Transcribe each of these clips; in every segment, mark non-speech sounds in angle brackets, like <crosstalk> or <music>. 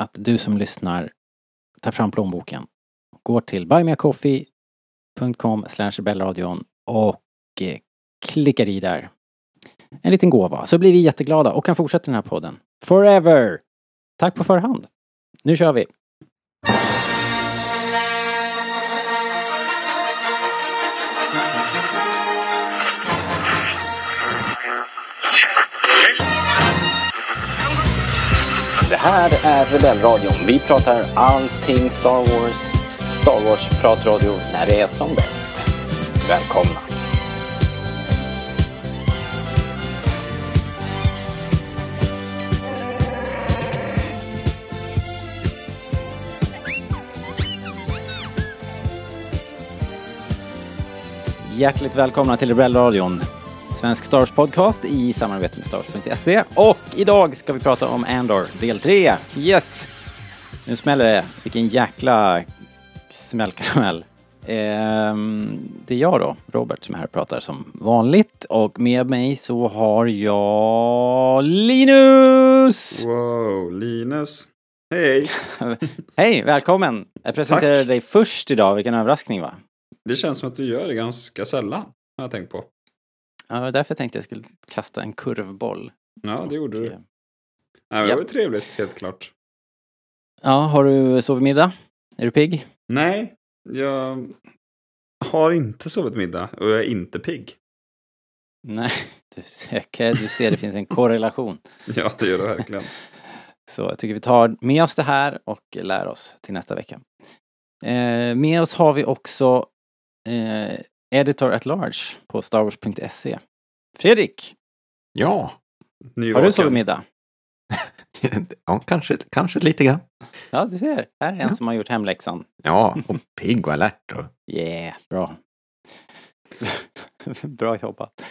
att du som lyssnar tar fram plånboken, går till buymeacoffee.com rebellradion och eh, klickar i där en liten gåva så blir vi jätteglada och kan fortsätta den här podden. Forever! Tack på förhand. Nu kör vi! Här är Rebellradion. Vi pratar allting Star Wars. Star Wars-pratradio när det är som bäst. Välkomna! Hjärtligt välkomna till Rebellradion. Svensk Star Wars podcast i samarbete med Stars.se. Och idag ska vi prata om Andor, del 3. Yes! Nu smäller det. Vilken jäkla smällkaramell. Ehm, det är jag då, Robert, som är här och pratar som vanligt. Och med mig så har jag Linus! Wow, Linus. Hej! <laughs> Hej, välkommen! Jag presenterar Tack. dig först idag, vilken överraskning va? Det känns som att du gör det ganska sällan, har jag tänkt på. Ja, därför tänkte jag skulle kasta en kurvboll. Ja, det gjorde Och, du. eh, Nej, det ja. var trevligt, helt klart. Ja, har du sovit middag? Är du pigg? Nej, jag har inte sovit middag och jag är inte pigg. Nej, du okej, du ser det finns en korrelation. <laughs> Ja, det gör det verkligen. Så jag tycker vi tar med oss det här och lär oss till nästa vecka. Eh, med oss har vi också eh, Editor at Large på starwars.se. Fredrik, Ja, Nyvaken. har du sovit middag? <laughs> ja kanske, kanske lite grann. Ja, du ser. Här är en Ja. som har gjort hemläxan. Ja, och pigg och alert. Och, Yeah, bra. <laughs> bra jobbat.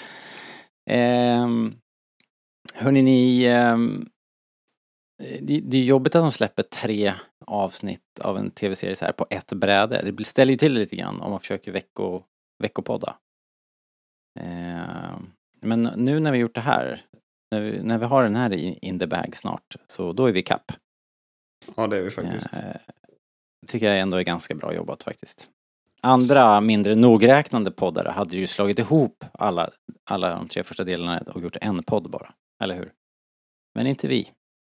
Um, hörni, ni... ehm, det, det är jobbigt att de släpper tre avsnitt av en tv-serie så här på ett bräde. Det ställer ju till det lite grann om man försöker vecko, veckopodda. Ehm, men nu när vi gjort det här, när vi, när vi har den här i in the bag snart, så då är vi kapp. Ja, det är vi faktiskt. Eh, tycker jag ändå är ganska bra jobbat faktiskt. Andra mindre nogräknande poddare hade ju slagit ihop alla, alla de tre första delarna och gjort en podd bara. Eller hur? Men inte vi.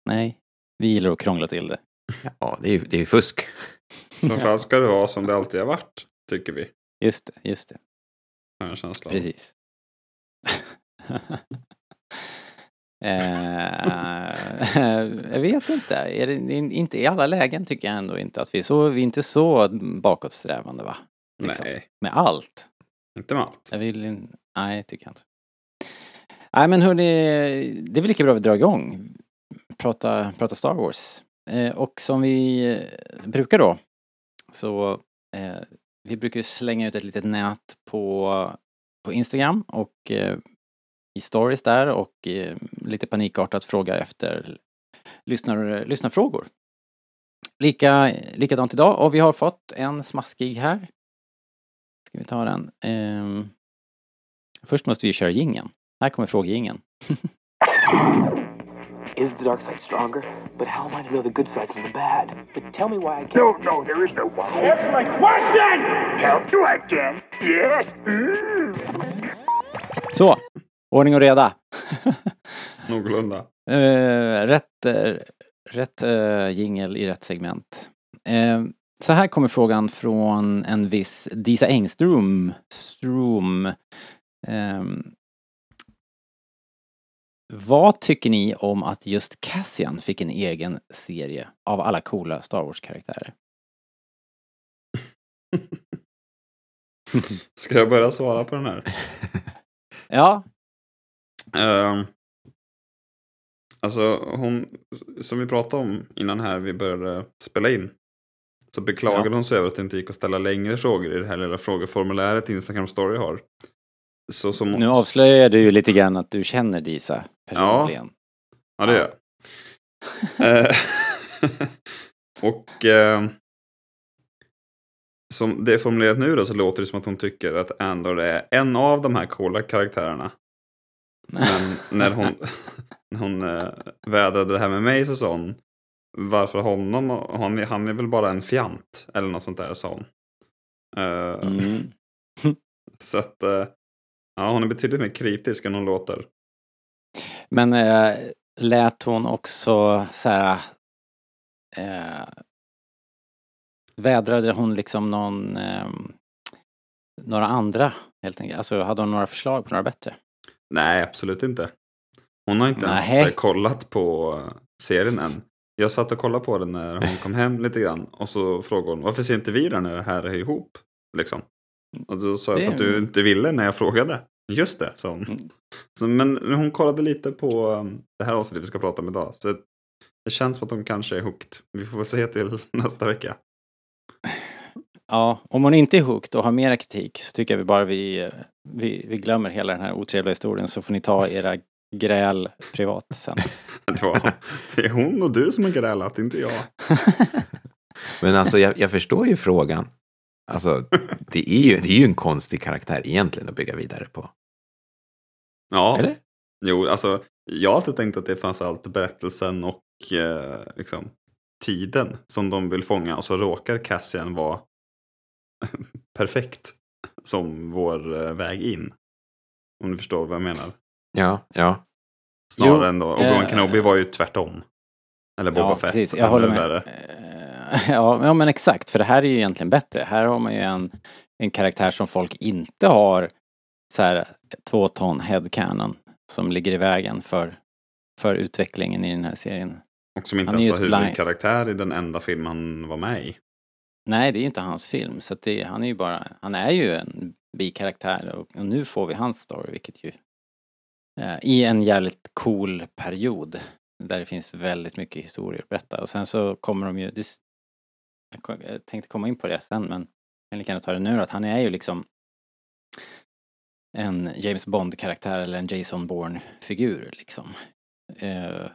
Nej, vi gillar att krångla till det. <laughs> ja, det är ju det är fusk. <laughs> Framförallt ska det vara som det alltid har varit, tycker vi. Just det, just det. Har jag en känsla. Precis. <laughs> eh, <laughs> jag vet inte. Är det in- inte i alla lägen tycker jag ändå inte att vi är så, vi är inte så bakåtsträvande va? Liksom. Nej, Med allt. inte med allt. Jag vill in... Nej, tycker jag inte. Nej men hörni, det är väl lika bra att vi drar igång. Prata, prata Star Wars. Eh, och som vi eh, brukar då, så eh, vi brukar ju slänga ut ett litet nät på, på Instagram och eh, i stories där och eh, lite panikartat fråga efter lyssnar, lyssnarfrågor. Lika, likadant idag och vi har fått en smaskig här. Ska vi ta den? Eh, först måste vi köra gingen. Här kommer frågejingeln. <laughs> Is the dark side stronger? But how am I to know the good side from the bad? But tell me why I can't. No, no, there is no why. Answer my question! Help you again? Yes. Mm. Så, ordning och reda. <laughs> Någorlunda. Eh, rätt, eh, rätt uh, jingel i rätt segment. Eh, så här kommer frågan från en viss Disa Engström. Strom. Ehm, vad tycker ni om att just Cassian fick en egen serie av alla coola Star Wars-karaktärer? <laughs> Ska jag börja svara på den här? <laughs> ja. Uh, alltså hon, som vi pratade om innan här vi började spela in. Så beklagade ja. hon sig över att det inte gick att ställa längre frågor i det här lilla frågeformuläret Instagram Story har. Så som... Nu avslöjar du ju lite grann att du känner Disa personligen. Ja, ja det gör jag. Eh, <laughs> och eh, som det är formulerat nu då så låter det som att hon tycker att Andor är en av de här coola karaktärerna. Men <laughs> när hon, när hon eh, vädrade det här med mig så sa hon varför honom? Han, han är väl bara en fjant eller något sånt där sa hon. Uh, mm. <laughs> så att uh, ja, hon är betydligt mer kritisk än hon låter. Men äh, lät hon också så här äh, Vädrade hon liksom någon äh, några andra helt enkelt? Alltså hade hon några förslag på några bättre? Nej, absolut inte. Hon har inte Nej. ens kollat på serien än. Jag satt och kollade på den när hon kom hem lite grann. Och så frågade hon varför ser inte vi den här är ihop? Liksom. Och då sa jag för att du inte ville när jag frågade. Just det, sa hon. Mm. Så, men hon kollade lite på um, det här avsnittet vi ska prata om idag. Så det känns som att hon kanske är hooked. Vi får se till <laughs> nästa vecka. Ja, om hon inte är hooked och har mera kritik så tycker jag vi bara vi, vi, vi glömmer hela den här otrevliga historien så får ni ta era gräl privat sen. <laughs> det, var, det är hon och du som har grälat, inte jag. <laughs> Men alltså jag, jag förstår ju frågan. Alltså, det är, ju, det är ju en konstig karaktär egentligen att bygga vidare på. Ja. Eller? Jo, alltså jag har alltid tänkt att det är framförallt berättelsen och eh, liksom, tiden som de vill fånga och så råkar Cassian vara <laughs> perfekt som vår eh, väg in. Om du förstår vad jag menar. Ja, ja. Snarare jo, än då. Och Obi-Wan äh, Kenobi var ju tvärtom. Eller Boba ja, Fett. Precis, jag håller med. <laughs> Ja, ja, men exakt. För det här är ju egentligen bättre. Här har man ju en, en karaktär som folk inte har så här två ton headcanon som ligger i vägen för, för utvecklingen i den här serien. Och som inte ens var huvudkaraktär i den enda film han var med i. Nej, det är ju inte hans film. Så det, han är ju bara, han är ju en bikaraktär och, och nu får vi hans story vilket ju eh, i en jävligt cool period där det finns väldigt mycket historier att berätta och sen så kommer de ju, det, jag tänkte komma in på det sen men jag kan ta det nu att han är ju liksom en James Bond-karaktär eller en Jason Bourne-figur liksom. Eh,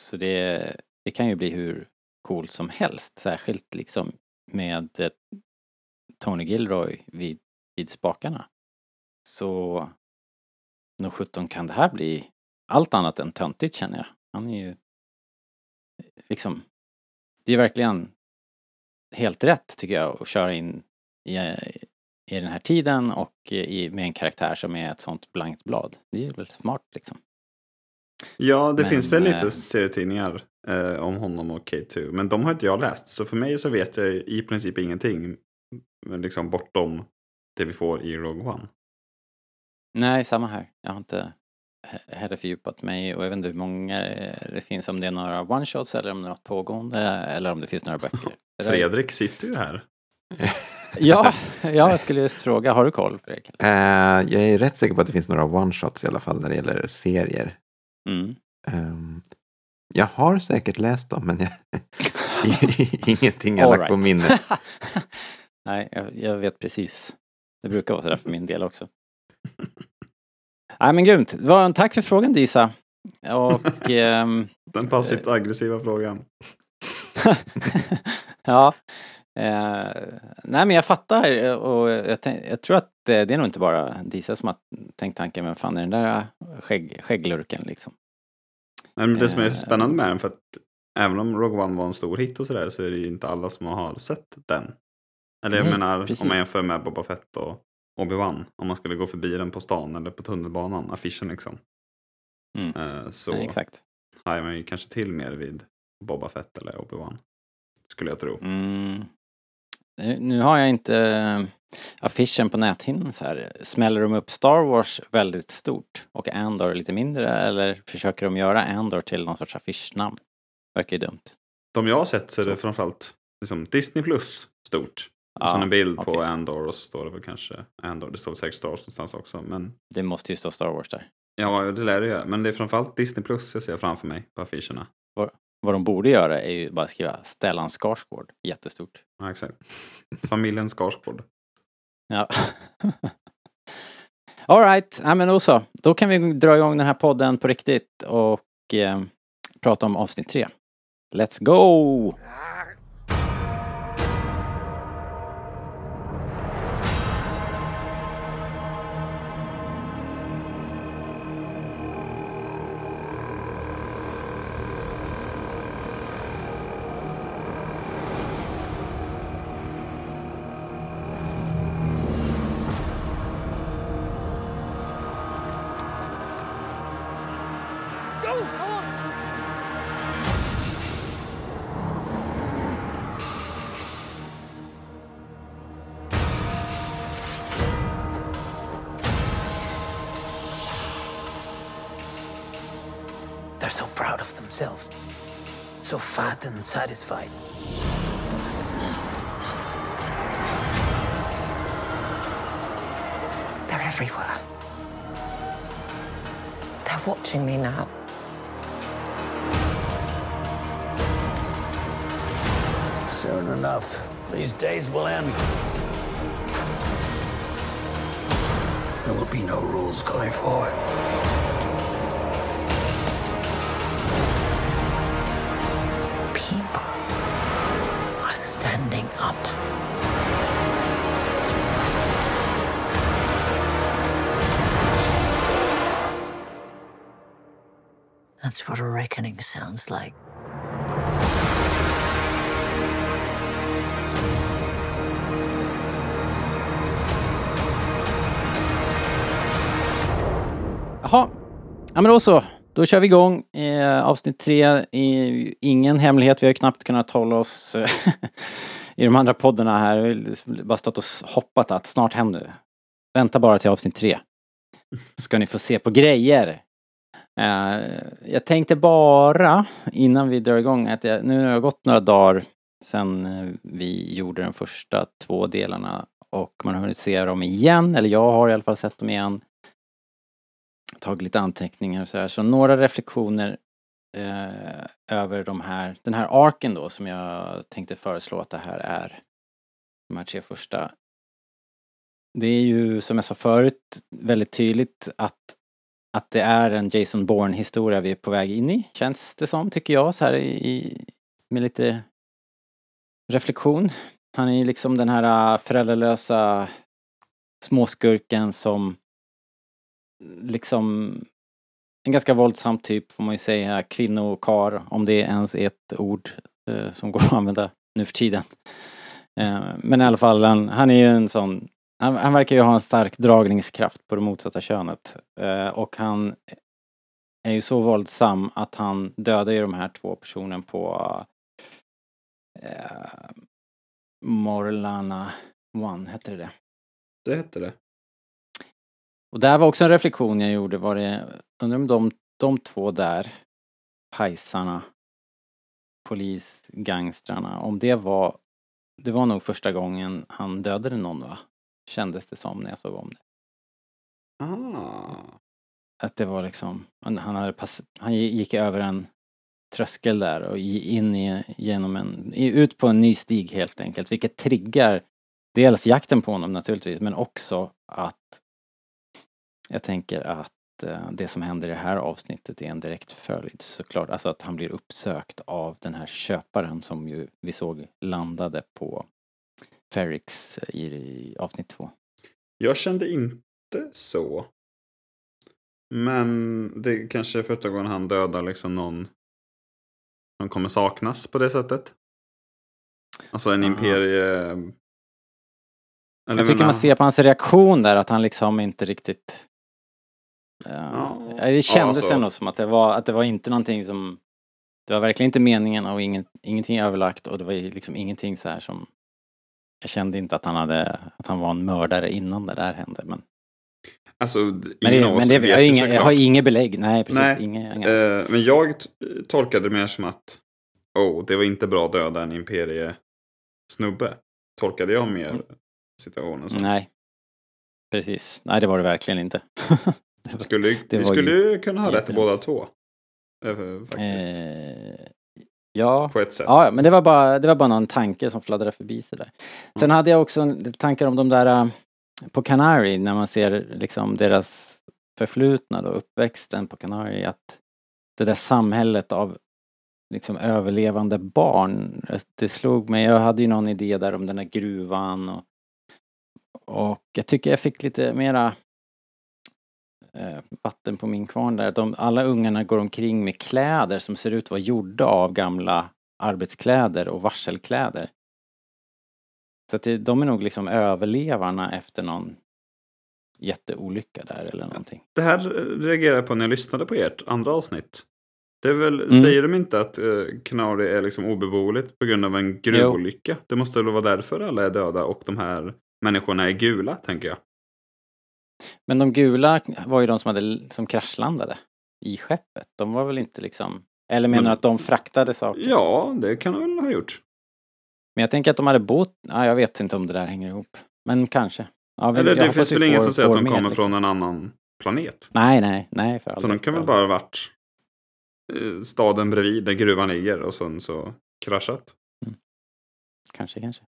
så det, det kan ju bli hur coolt som helst, särskilt liksom med eh, Tony Gilroy vid, vid spakarna. Så nog sjutton kan det här bli allt annat än töntigt känner jag. Han är ju eh, liksom, det är verkligen helt rätt tycker jag att köra in i, i den här tiden och i, med en karaktär som är ett sånt blankt blad. Det är väl smart liksom. Ja, det men, finns väl lite äh, serietidningar eh, om honom och K2. Men de har inte jag läst. Så för mig så vet jag i princip ingenting. Liksom bortom det vi får i Rogue One. Nej, samma här. Jag har inte heller fördjupat mig och jag vet inte hur många det finns. Om det är några one-shots eller om det är något pågående eller om det finns några böcker. <laughs> Fredrik sitter ju här. <laughs> ja, jag skulle just fråga, har du koll Fredrik? Uh, jag är rätt säker på att det finns några one-shots i alla fall när det gäller serier. Mm. Um, jag har säkert läst dem men jag, <laughs> ingenting jag lagt right. på minnet. Nej, jag, jag, vet precis. Det brukar vara sådär för min del också. Nej men grymt. En tack för frågan Disa. Och, <laughs> ehm, Den passivt aggressiva frågan. <laughs> ja. Eh, nej men jag fattar och jag, jag, tror att det, det är nog inte bara Disa som har tänkt tanken, men fan är den där skägg, skägglurken liksom. Nej, men det som är eh, spännande med den, för att även om Rogue One var en stor hit och sådär så är det ju inte alla som har sett den. Eller jag Nej, menar precis. om man jämför med Boba Fett och Obi-Wan. Om man skulle gå förbi den på stan eller på tunnelbanan, affischen liksom. Mm. Uh, så Nej, exakt. har man ju kanske till mer vid Boba Fett eller Obi-Wan. Skulle jag tro. Mm. Nu har jag inte eh, affischen på näthinnan så här. Smäller de upp Star Wars väldigt stort och Andor lite mindre eller försöker de göra Andor till någon sorts affischnamn? Verkar ju dumt. De jag har sett så är det framförallt liksom Disney plus stort. Och så en bild okay. på Andor och så står det väl kanske Andor. Det står säkert Star Wars någonstans också. Men... Det måste ju stå Star Wars där. Ja, det lär det göra. Men det är framförallt Disney plus jag ser framför mig på affischerna. Vad, vad de borde göra är ju bara skriva Stellan Skarsgård. Jättestort. Ja, exakt. Familjen Skarsgård. ja. <laughs> Alright, ja, men då så. Då kan vi dra igång den här podden på riktigt och eh, prata om avsnitt tre. Let's go! Go! They're so proud of themselves. So fat and satisfied. They're everywhere. They're watching me now. Soon enough, these days will end. There will be no rules going forward. People are standing up. That's what a reckoning sounds like. Jaha, ja men då så. Då kör vi igång eh, avsnitt tre. ingen hemlighet, vi har ju knappt kunnat hålla oss eh, <laughs> i de andra poddarna här. Vi har liksom bara stått och hoppat att snart händer det. Vänta bara till avsnitt tre. Så ska ni få se på grejer. Uh, jag tänkte bara innan vi drar igång att jag, nu har det gått några dagar sedan eh, vi gjorde de första två delarna och man har hunnit se dem igen, eller jag har i alla fall sett dem igen. Tagit lite anteckningar och sådär, så några reflektioner eh, över de här, den här arken då som jag tänkte föreslå att det här är. De här tre första. Det är ju som jag sa förut väldigt tydligt att att det är en Jason Bourne historia vi är på väg in i, känns det som, tycker jag, så här i, med lite reflektion. Han är ju liksom den här ah, föräldralösa småskurken som liksom en ganska våldsam typ får man ju säga, kvinnokar om det ens är ett ord eh, som går att använda nu för tiden. Eh, men i alla fall, han, han är ju en sån han, han, verkar ju ha en stark dragningskraft på det motsatta könet. Eh, och han är ju så våldsam att han dödar ju de här två personerna på eh, Morlana One, hette det det? Det hette det. Och där var också en reflektion jag gjorde, var det, undrar om de, de två där, pajsarna, polisgangstrarna, om det var, det var nog första gången han dödade någon va? Kändes det som när jag såg om det. Ah. Att det var liksom, han, hade pass, han gick över en tröskel där och in i, genom en, ut på en ny stig helt enkelt, vilket triggar dels jakten på honom naturligtvis, men också att jag tänker att eh, det som händer i det här avsnittet är en direkt följd såklart, alltså att han blir uppsökt av den här köparen som ju vi såg landade på Ferrix i, i avsnitt två. Jag kände inte så. Men det kanske är första gången han dödar liksom någon som kommer saknas på det sättet. Alltså en Aha. imperie... Eller jag tycker man ser på hans reaktion där att han liksom inte riktigt... Ja, ja. Det kändes ja, alltså... ändå som att det var, att det var inte någonting som Det var verkligen inte meningen och inget, ingenting överlagt och det var liksom ingenting så här som jag kände inte att han hade, att han var en mördare innan det där hände men Alltså, ingen men det, av oss men det, vet jag, har ju inga, jag har inget belägg, nej precis. Nej, inga, inga. Eh, men jag tolkade det mer som att oh, det var inte bra att döda en imperiesnubbe. Tolkade jag mer situationen som. Nej. Precis, nej det var det verkligen inte. <laughs> Det Skulle, det vi skulle ju kunna ha rätt båda två. Eh, faktiskt. eh, ja, På ett sätt. Ja, men det var bara, det var bara någon tanke som fladdrade förbi sig där. Sen hade jag också tankar om de där äh, på Canary när man ser liksom deras förflutna och uppväxten på Canary att det där samhället av liksom överlevande barn, det slog mig, jag hade ju någon idé där om den där gruvan och, och jag tycker jag fick lite mera eh, vatten på min kvarn där. De, alla ungarna går omkring med kläder som ser ut att vara gjorda av gamla arbetskläder och varselkläder. Så att det, de är nog liksom överlevarna efter någon jätteolycka där eller någonting. Det här reagerade jag på när jag lyssnade på ert andra avsnitt. Det är väl, Mm. Säger de inte att uh, Canary är liksom obeboeligt på grund av en gruvolycka? Det måste väl vara därför alla är döda och de här människorna är gula, tänker jag. Men de gula var ju de som, hade, som kraschlandade i skeppet. De var väl inte liksom... Eller menar Men- du att de fraktade saker? Ja, det kan de väl ha gjort. Men jag tänker att de hade bott... Ja, jag vet inte om det där hänger ihop. Men kanske. Ja, vi- Eller det finns väl ingen som säger att de kommer liksom. från en annan planet. Nej, nej, nej för Så de kan väl bara ha varit eh, staden bredvid där gruvan ligger och sen så kraschat. Kanske, kanske.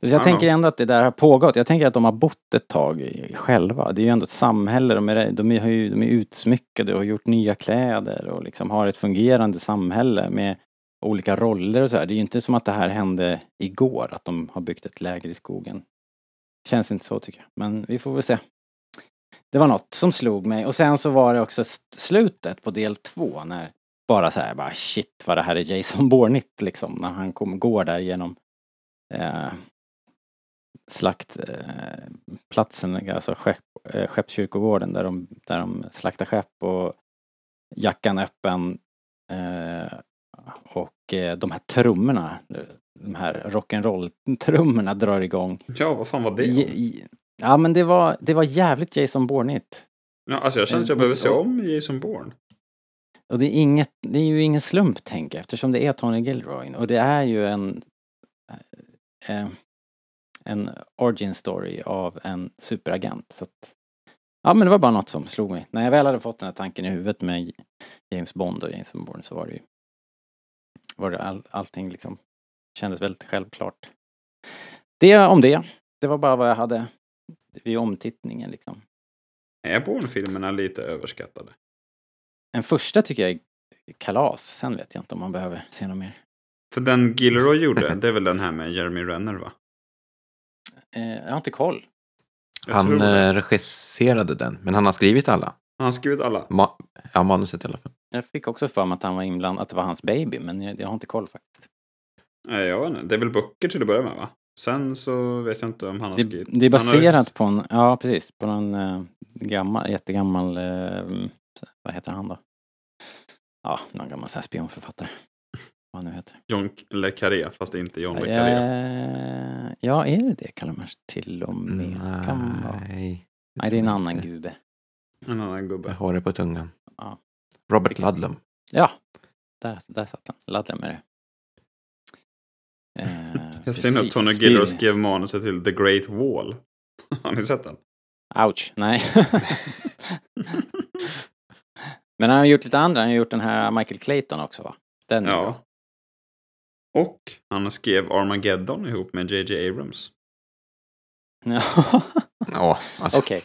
Så jag Ja, tänker ändå att det där har pågått. Jag tänker att de har bott ett tag själva. Det är ju ändå ett samhälle. De är, de är, har ju- de är utsmyckade och har gjort nya kläder och liksom har ett fungerande samhälle med olika roller och så här. Det är ju inte som att det här hände igår, att de har byggt ett läger i skogen. Känns inte så tycker jag. Men vi får väl se. Det var något som slog mig och sen så var det också slutet på del två när bara så här bara shit vad det här är Jason Bourne liksom när han kom, går där genom eh, slaktplatsen, alltså skepp, eh, Skeppskyrkogården där de, där de slaktar skepp och jackan öppen eh, och eh, de här trummorna, de här rock'n'roll-trummorna drar igång. Ja, vad fan var det? I, ja men det var, det var jävligt Jason Bourne-igt. Ja, alltså jag känner att jag behöver se om Jason Bourne. Och det är, inget, det är ju ingen slump tänker jag eftersom det är Tony Gilroy och det är ju en eh, en origin story av en superagent. Så att, ja men det var bara något som slog mig. När jag väl hade fått den här tanken i huvudet med James Bond och James Bourne så var det ju var det all, allting liksom kändes väldigt självklart. Det om det. Det var bara vad jag hade vid omtittningen liksom. Är Bourne-filmerna lite överskattade? En första tycker jag är kalas. Sen vet jag inte om man behöver se något mer. För den Gilroy gjorde, <laughs> det är väl den här med Jeremy Renner va? Eh, jag har inte koll. Jag Han eh, regisserade den, men han har skrivit alla. Han har skrivit alla. Ma ja, manuset i alla fall. Jag fick också för mig att han var inblandad, att det var hans baby, men jag, jag har inte koll faktiskt. Nej, jag vet inte. Det är väl böcker till att börja med va? Sen så vet jag inte om han har Det, skrivit. det är Han har- baserat på en, ja precis, på någon uh, gammal, jättegammal, eh, vad heter han då? Ja, någon gammal så här spionförfattare. Vad han nu heter. John Le Carré, fast inte John Le Carré. Eh, ja, är det det kallar man till och med? Kan vara. Nej. Nej, det är en annan gubbe. En annan Jag gubbe. har det på tungan. Ja. Robert Ludlum. Ja, där, där satt han. Laddade med det. Eh, <laughs> Jag ser nu att. Tony Gilroy skrev manuset till The Great Wall. <laughs> har ni sett den? Ouch, nej. <laughs> Men han har gjort lite andra, han har gjort den här Michael Clayton också va? Den är. Ja. Och han skrev Armageddon ihop med JJ Abrams. Ja, Ja, alltså. okej.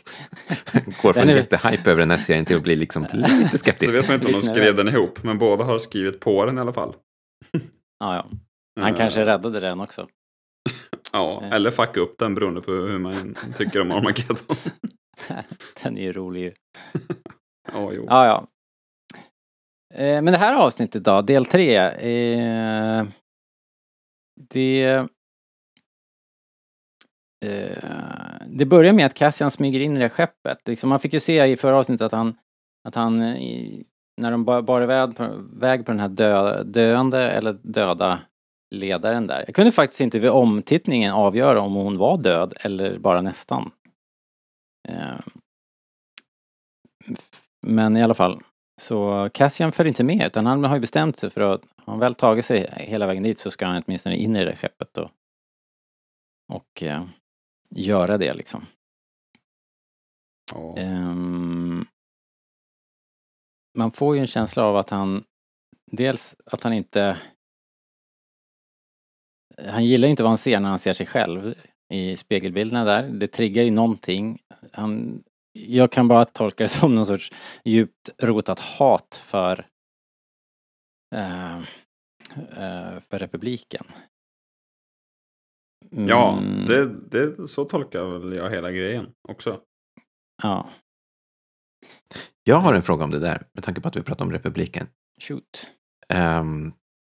<laughs> Går från jättehype över den här serien till att bli liksom <laughs> lite skeptisk. Så vet man inte om de skrev den ihop, men båda har skrivit på den i alla fall. Ja, ja. Han Eh, kanske räddade den också. <laughs> Ja, Eh. eller fucka upp den beroende på hur man tycker om Armageddon. Den är ju rolig ju. Ja, jo. Ja, ja. Eh, men det här avsnittet då, del tre. Eh, det... Eh, det börjar med att Cassian smyger in i det skeppet. Liksom, man fick ju se i förra avsnittet att han, att han eh, i, när de bar iväg på, väg på den här dö, döende eller döda ledaren där. Jag kunde faktiskt inte vid omtittningen avgöra om hon var död eller bara nästan. Eh, men i alla fall. Så Cassian följer inte med utan han har ju bestämt sig för att har han väl tagit sig hela vägen dit så ska han åtminstone in i det där skeppet och, och eh, göra det liksom. Oh. Um, man får ju en känsla av att han dels att han inte han gillar inte vad han ser när han ser sig själv i spegelbilderna där. Det triggar ju någonting. Han, jag kan bara tolka det <laughs> som någon sorts djupt rotat hat för uh, uh, för republiken. Mm. Ja, det, det, så tolkar väl jag hela grejen också. Ja. Jag har en fråga om det där, med tanke på att vi pratar om republiken. Shoot. Um,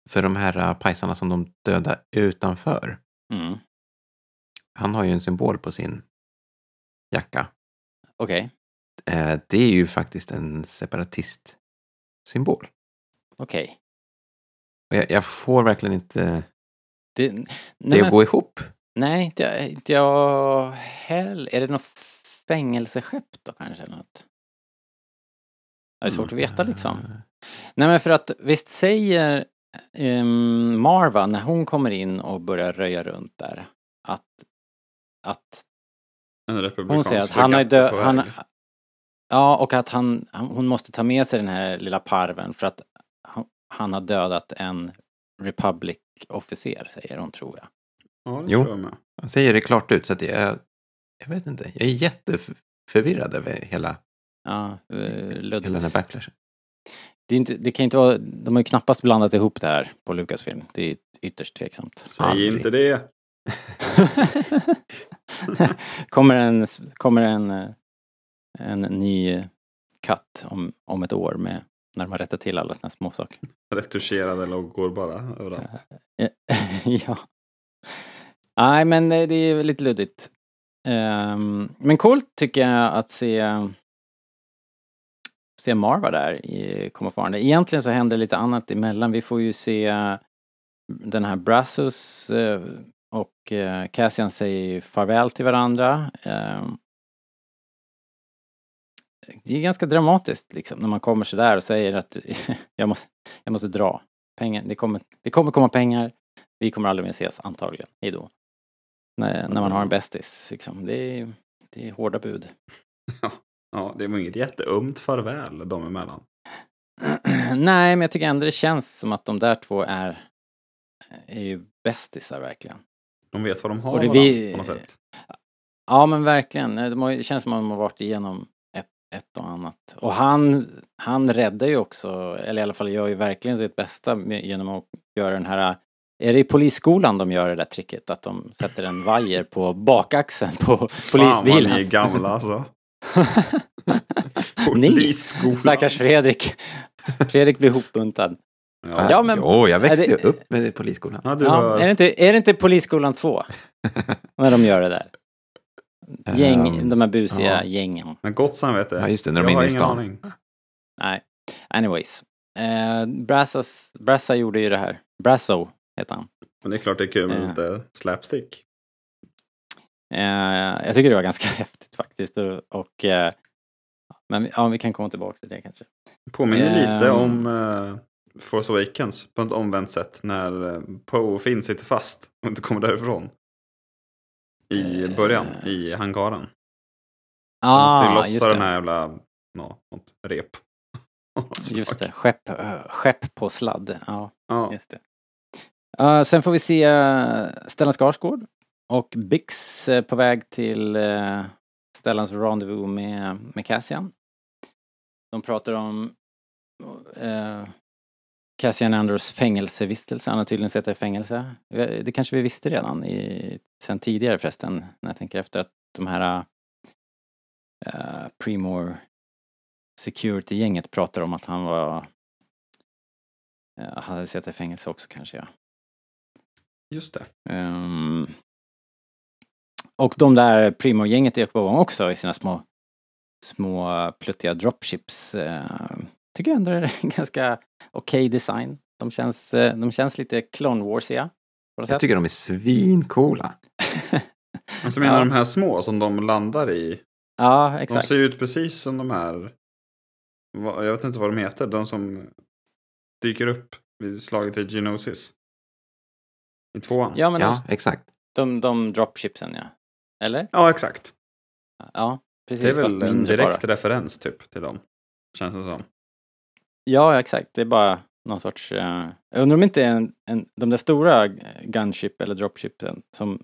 för de här uh, pajsarna som de dödar utanför. Mm. Han har ju en symbol på sin jacka. Okej. Okay. Uh, det är ju faktiskt en separatistsymbol. Okej. Okay. Jag, jag, får verkligen inte det, nej, det att gå ihop. Nej, inte, inte jag heller. Är det något fängelseskepp då kanske? Eller något? Det är svårt att veta liksom. Mm. Nej men för att visst säger um, Marva när hon kommer in och börjar röja runt där att, att hon säger att han har död, han, Ja och att han, hon måste ta med sig den här lilla parven för att han, han har dödat en Republic officer säger hon tror jag. Ja, det jo, tror jag med. Han säger det klart ut så att jag, jag vet inte, jag är jätteförvirrad över hela, ja, uh, hela den här backlashen det, inte, det kan inte vara, de har ju knappast blandat ihop det här på Lucasfilm. Det är ytterst tveksamt. Säg Aldrig. inte det! <laughs> kommer en, kommer en, eh, en ny katt om, om ett år med när de har rättat till alla såna småsaker. Retuscherade loggor bara överallt. <laughs> ja. Nej men eh, det är lite luddigt. Um, men coolt tycker jag att se se Marva där i komma farande. Egentligen så händer lite annat emellan. Vi får ju se den här Brassus eh, och eh, Cassian säger farväl till varandra. Ehm, det är ganska dramatiskt liksom när man kommer så där och säger att <laughs> jag måste, jag måste dra. Pengar, det, kommer, det kommer komma pengar. Vi kommer aldrig mer ses antagligen. Hejdå. När, när man har en bästis. Liksom. Det, är, det är hårda bud. <laughs> Ja, det var inget jätteömt farväl de emellan. <clears throat> Nej, men jag tycker ändå det känns som att de där två är, är ju bästisar verkligen. De vet vad de har varandra vi... på något sätt. Ja, men verkligen. Det känns som att de har varit igenom ett, ett och annat. Och han, han räddar ju också, eller i alla fall gör ju verkligen sitt bästa genom att göra den här är det i polisskolan de gör det där tricket? Att de sätter en vajer på bakaxeln på polisbilen? Fan vad ni är gamla alltså. <laughs> Polisskolan. Stackars Fredrik. Fredrik blir hopbuntad. Ja, ja men... Jo, jag växte ju upp med polisskolan. Ja, ja, är, det inte, är det inte polisskolan 2? <laughs> när de gör det där. Gäng, um, de här busiga ja. gängen. Men gott samvete. Ja, just det, när de är inne i stan. Nej. Anyways. Eh, Brassas, Brassa gjorde ju det här. Brasso heter han. Men det är klart det är kul med eh. lite slapstick. Eh, jag tycker det var ganska <laughs> häftigt faktiskt. Och, och eh, men ja, vi kan komma tillbaka till det kanske. Påminner lite ehm. om uh, Force Awakens på ett omvänt sätt. När uh, Poe och Finn sitter fast och inte kommer därifrån. I uh, början, i hangaren. Ah, de lossa den här jävla, no, något rep. <laughs> just det, skepp, skepp på sladd. Ja, ja. just det. Uh, sen får vi se Stellan Skarsgård och Bix på väg till Stellans rendezvous med, med Cassian. De pratar om eh, Cassian Andrews fängelsevistelse. Han har tydligen suttit i fängelse. Det kanske vi visste redan i, sen tidigare förresten, när jag tänker efter att de här uh, Premore Security-gänget pratar om att han var uh, hade suttit i fängelse också kanske ja. Just det. Um, och de där Primo-gänget är på gång också i sina små små pluttiga dropships. Eh, tycker ändå det är en <laughs> ganska okej okay design. De känns, eh, de känns lite Clone Warsiga. Jag tycker de är svincoola. <laughs> alltså menar ja. de här små som de landar i? Ja, exakt. De ser ut precis som de här, jag vet inte vad de heter, de som dyker upp vid slaget i Genosis. I tvåan. Ja, men ja, de, exakt. De, de dropshipsen ja. Eller? Ja, exakt. Ja, precis. Det är väl en direkt bara. referens typ till dem. Känns det som. Ja, exakt. Det är bara någon sorts... Uh, jag undrar om inte en, en, de där stora gunship eller dropshipen som,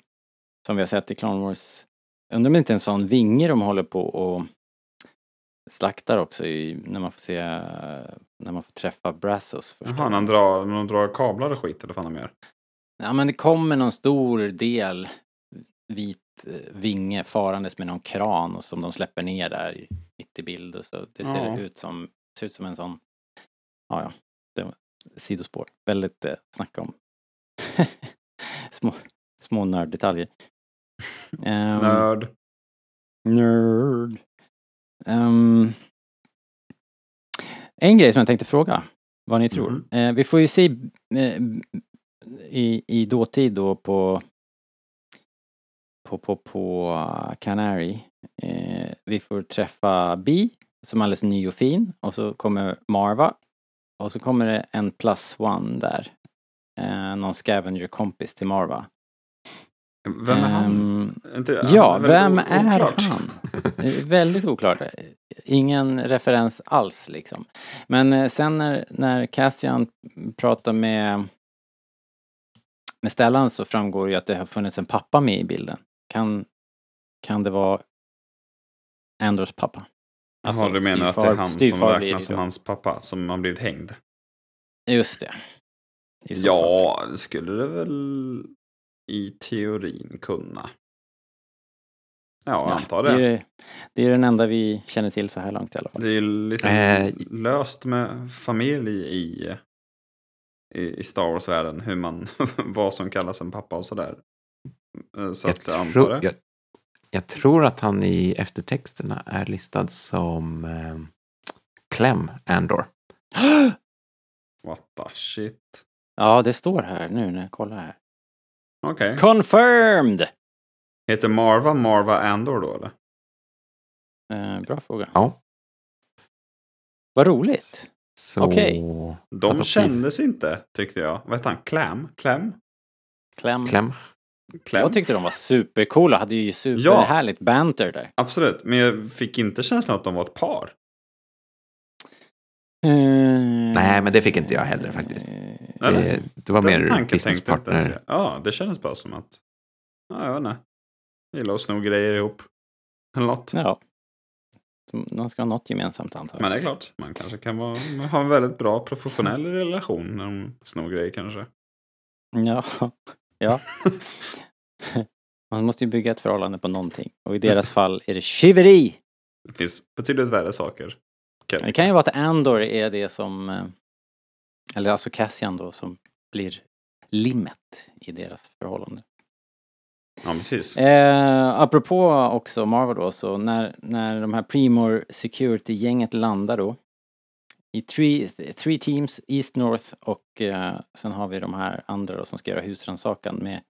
som vi har sett i Clone Wars. Jag undrar om inte en sån vinge de håller på och slaktar också i, när man får se, när man får träffa Brazos. Jaha, när han drar, när de drar kablar och skit eller vad fan de gör? Ja men det kommer någon stor del vit eh, vinge farandes med någon kran och som de släpper ner där mitt i bild. Så det ser ja. ut som, ser ut som en sån, ja ja, det var sidospår. Väldigt eh, snacka om <laughs> små, små nörddetaljer. Um, Nörd. Nörd. Um, en grej som jag tänkte fråga vad ni tror. Mm. Eh, vi får ju se eh, i, i dåtid då på på, på, på Canary. Eh, vi får träffa Bi som är alldeles ny och fin och så kommer Marva och så kommer det en plus one där. Eh, någon scavenger-kompis till Marva. Vem är han? Um, Inte, ja, är vem är han? väldigt oklart. Ingen referens alls liksom. Men eh, sen när, när Cassian pratar med med Stellan så framgår ju att det har funnits en pappa med i bilden. Kan, kan det vara Andors pappa? Alltså, Jaha, du menar att det är han som räknas som hans pappa, som har blivit hängd? Just det. Ja, det skulle det väl i teorin kunna. Ja, ja antar det. Det är, det är den enda vi känner till så här långt i alla fall. Det är lite äh... löst med familj i, i, Star Wars-världen. Hur man, <laughs> vad som kallas en pappa och sådär. Eh, så jag att jag antar det. Jag, jag, tror att han i eftertexterna är listad som eh, Clem Andor. <gasps> What the shit. Ja, det står här nu när jag kollar här. Okej. Okay. Confirmed! Heter Marva Marva Andor då eller? Eh, bra fråga. Ja. Vad roligt. Okej. Okay. De kändes inte, tyckte jag. Vad hette han? Clam? Clem? Clem. Clem. Clem. Jag tyckte de var supercoola, hade ju superhärligt ja, banter där. Absolut, men jag fick inte känslan att de var ett par. Mm. Nej, men det fick inte jag heller faktiskt. Det, det, var mer businesspartner. Ja, det kändes bara som att... Ja, jag vet inte. Gillar att sno grejer ihop. Eller något. Ja. De ska ha något gemensamt antar jag. Men det är klart, man kanske kan vara, ha en väldigt bra professionell relation när de snor grejer kanske. Ja, <laughs> ja. <laughs> man måste ju bygga ett förhållande på någonting. Och i deras <laughs> fall är det tjuveri! Det finns betydligt värre saker. Det kan ju vara att Andor är det som, eh, eller alltså Cassian då, som blir limmet i deras förhållande. Ja, precis. Eh, apropå också Marvel då, så när, när de här Primor Security-gänget landar då i three, three teams, East, North och eh, sen har vi de här andra då som ska göra husrannsakan med,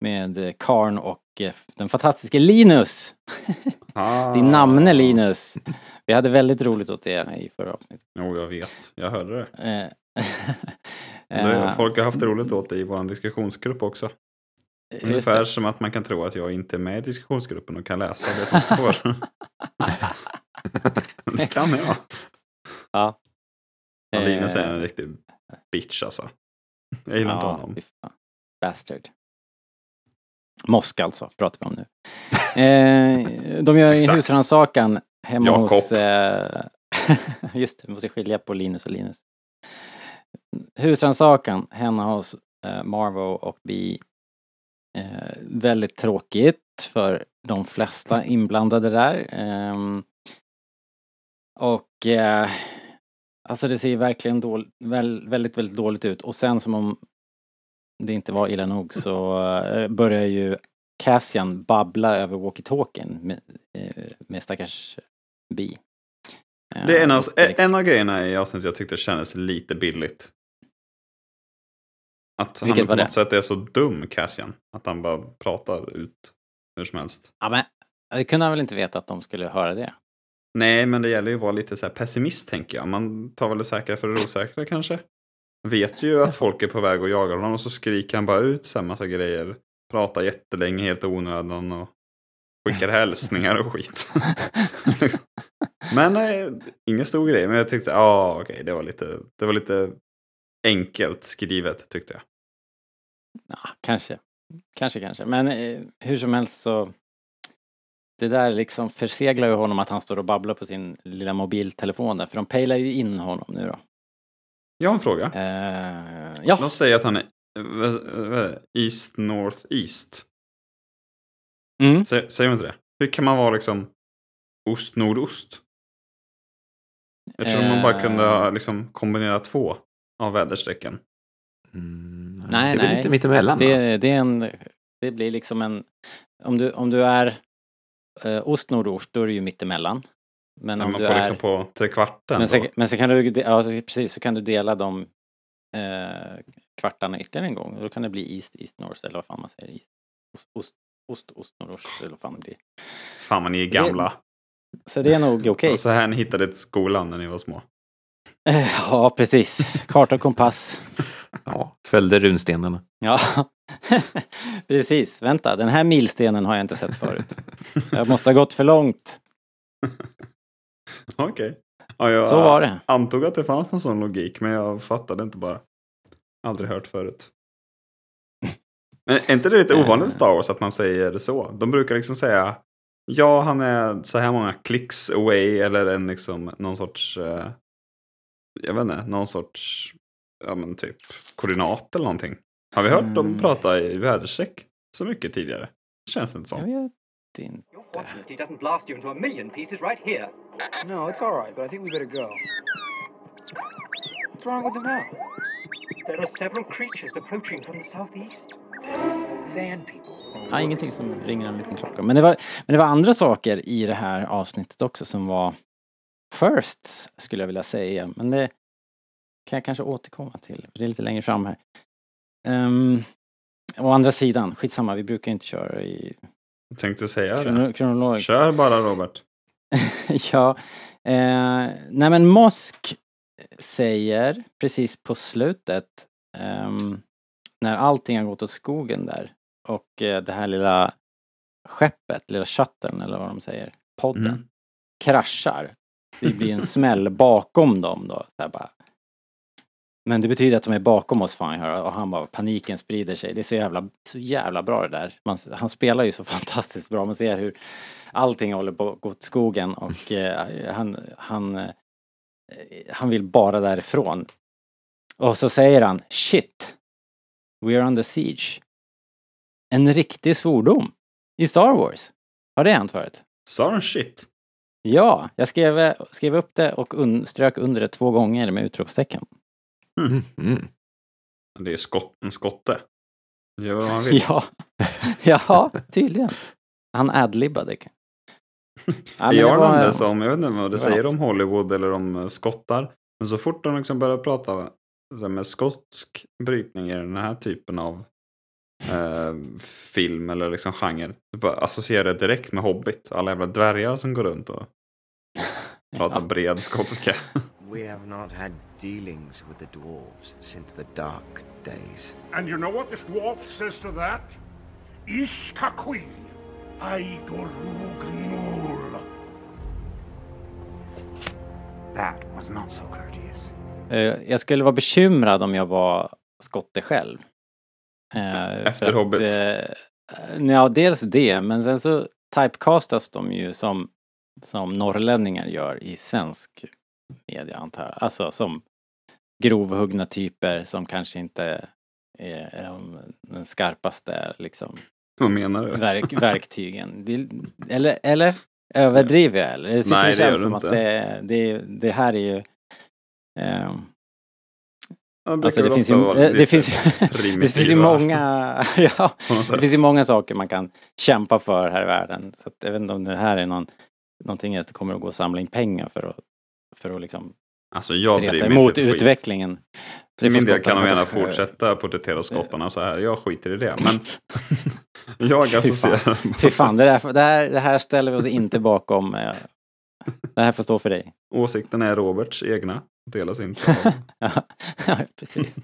med Karn och eh, den fantastiska Linus! <laughs> Ah. Din namne Linus! Vi hade väldigt roligt åt det i förra avsnittet. Jo, jag vet. Jag hörde det. Eh, <laughs> folk har haft roligt åt det i vår diskussionsgrupp också. Ungefär som att man kan tro att jag inte är med i diskussionsgruppen och kan läsa det som står. <laughs> det kan jag. Ja. Och Linus är en eh. riktig bitch alltså. Jag gillar inte honom. Bastard. Mosk alltså, pratar vi om nu. <laughs> Eh, de gör en husrannsakan hemma Jakob. hos... Eh, <laughs> just det, vi måste skilja på Linus och Linus. Husrannsakan hemma hos eh, Marvo och Bi Eh, väldigt tråkigt för de flesta inblandade där. Eh, och eh, alltså det ser verkligen dål, väl, väldigt, väldigt dåligt ut. Och sen som om det inte var illa nog så eh, börjar ju Cassian babbla över walkie-talkien med, eh, med stackars Bi. Det är en av, en av grejerna i avsnittet jag tyckte kändes lite billigt. Att Vilket han på något det? sätt är så dum, Cassian. Att han bara pratar ut hur som helst. Ja, men det kunde han väl inte veta att de skulle höra det? Nej, men det gäller ju att vara lite så pessimist tänker jag. Man tar väl det säkra för det osäkra kanske. Vet ju att folk är på väg att jaga honom och så skriker han bara ut så här massa grejer. Pratar jättelänge helt onödan och skickar hälsningar och skit. <laughs> men nej, ingen stor grej. Men jag tyckte, ja ah, okej, okay, det, var lite, det var lite enkelt skrivet tyckte jag. Ja, kanske. Kanske, kanske. Men eh, hur som helst så det där liksom förseglar ju honom att han står och babblar på sin lilla mobiltelefon där, för de pejlar ju in honom nu då. Jag har en fråga. Uh, ja. De säger att han är, vad, East North East. Mm. Säger, säger de inte det? Hur kan man vara liksom ost nordost? Jag tror uh, man bara kunde ha eh. liksom kombinera två av väderstrecken. Mm, nej, det blir nej. lite mittemellan. Det, det, är en, det blir liksom en... Om du, om du är eh, ost nordost, då är det ju mittemellan. Men om men du på, liksom är... Liksom på trekvarten? Men sen, men sen kan du, ja, precis, så kan du dela de eh, kvartarna ytterligare en gång. Då kan det bli East, East, North eller vad fan man säger. East, ost, ost, ost, ost nordost eller vad fan det blir. Fan vad ni är gamla. Det, så det är nog <laughs> okej. Okay. så här ni hittade skolan när ni var små. Eh, <laughs> ja, precis. Karta och kompass. <laughs> ja, följde runstenarna. Ja, <laughs> precis. Vänta, den här milstenen har jag inte sett förut. Jag måste ha gått för långt. <laughs> Okej. Okay. Ja, jag Så var det. antog att det fanns en sån logik, men jag fattade inte bara. Aldrig hört förut. <laughs> Men är inte det lite ovanligt i Star Wars att man säger så? De brukar liksom säga Ja, han är så här många clicks away eller en liksom någon sorts uh, Jag vet inte, någon sorts Ja men typ koordinat eller någonting. Har vi hört mm. dem prata i väderstreck så mycket tidigare? Känns det inte som. Jag vet inte. He doesn't blast you into a million pieces right here. No, it's all right, but I think we better go. What's wrong with him now? There are several creatures approaching from the southeast. Sand people. Ja, ingenting som ringer en liten klocka. Men det, var, men det var andra saker i det här avsnittet också som var first, skulle jag vilja säga. Men det kan jag kanske återkomma till. Det är lite längre fram här. Um, å andra sidan, skitsamma, vi brukar inte köra i jag tänkte säga det. Kronolog. Kör bara Robert. <laughs> ja. Eh, nej men Mosk säger precis på slutet eh, när allting har gått åt skogen där och eh, det här lilla skeppet, lilla shuttlen eller vad de säger, podden, mm. kraschar. Det blir en smäll bakom dem då. Så bara, men det betyder att de är bakom oss jag och han bara paniken sprider sig. Det är så jävla, så jävla bra det där. Man, han spelar ju så <laughs> fantastiskt bra. Man ser hur allting håller på att gå åt skogen och <laughs> eh, han, han, eh, han vill bara därifrån. Och så säger han Shit! We are under siege. En riktig svordom. I Star Wars. Har det hänt förut? Sa han shit? Ja, jag skrev, skrev upp det och un, strök under det två gånger med utropstecken. Mm. Mm. Det är skott, en skotte. Gör vad han vill. ja. <laughs> ja, tydligen. Han adlibbade. Ja, jag var... det som, jag vet inte vad det säger om Hollywood eller om eh, skottar. Men så fort de liksom börjar prata med skotsk brytning i den här typen av eh, film eller liksom genre. Bara associerar det direkt med Hobbit. Alla jävla dvärgar som går runt och <laughs> pratar ja. bred skotska. We have not had dealings with the dwarves since the dark days. And you know what this dwarf says to that? Ish kakui, aidorug That was not so courteous. Uh, jag skulle vara bekymrad om jag var skotte själv. Uh, Efter Hobbit? uh, ja, dels det, men sen så typecastas de ju som, som norrlänningar gör i svensk media antar jag. Alltså som grovhuggna typer som kanske inte är de, den skarpaste liksom Vad menar du? Verk, <laughs> verktygen. eller, eller överdriver jag eller? Det Nej, det känns gör som inte. att det, det, det här är ju eh, Alltså <laughs> det finns, ju, det, <laughs> finns det finns ju många, ja, det finns ju många saker man kan kämpa för här i världen. Så att jag vet inte om det här är någon, någonting som kommer att gå att samla in pengar för att för att liksom Alltså jag bryr mig inte utvecklingen. För min del kan de gärna fortsätta porträttera skottarna så här. Jag skiter i det. <laughs> Men <laughs> jag associerar... Fy fan, det, där, det, här, det här ställer vi oss inte bakom. Eh, <laughs> det här får stå för dig. Åsikten är Roberts egna. Delas inte av... ja, precis.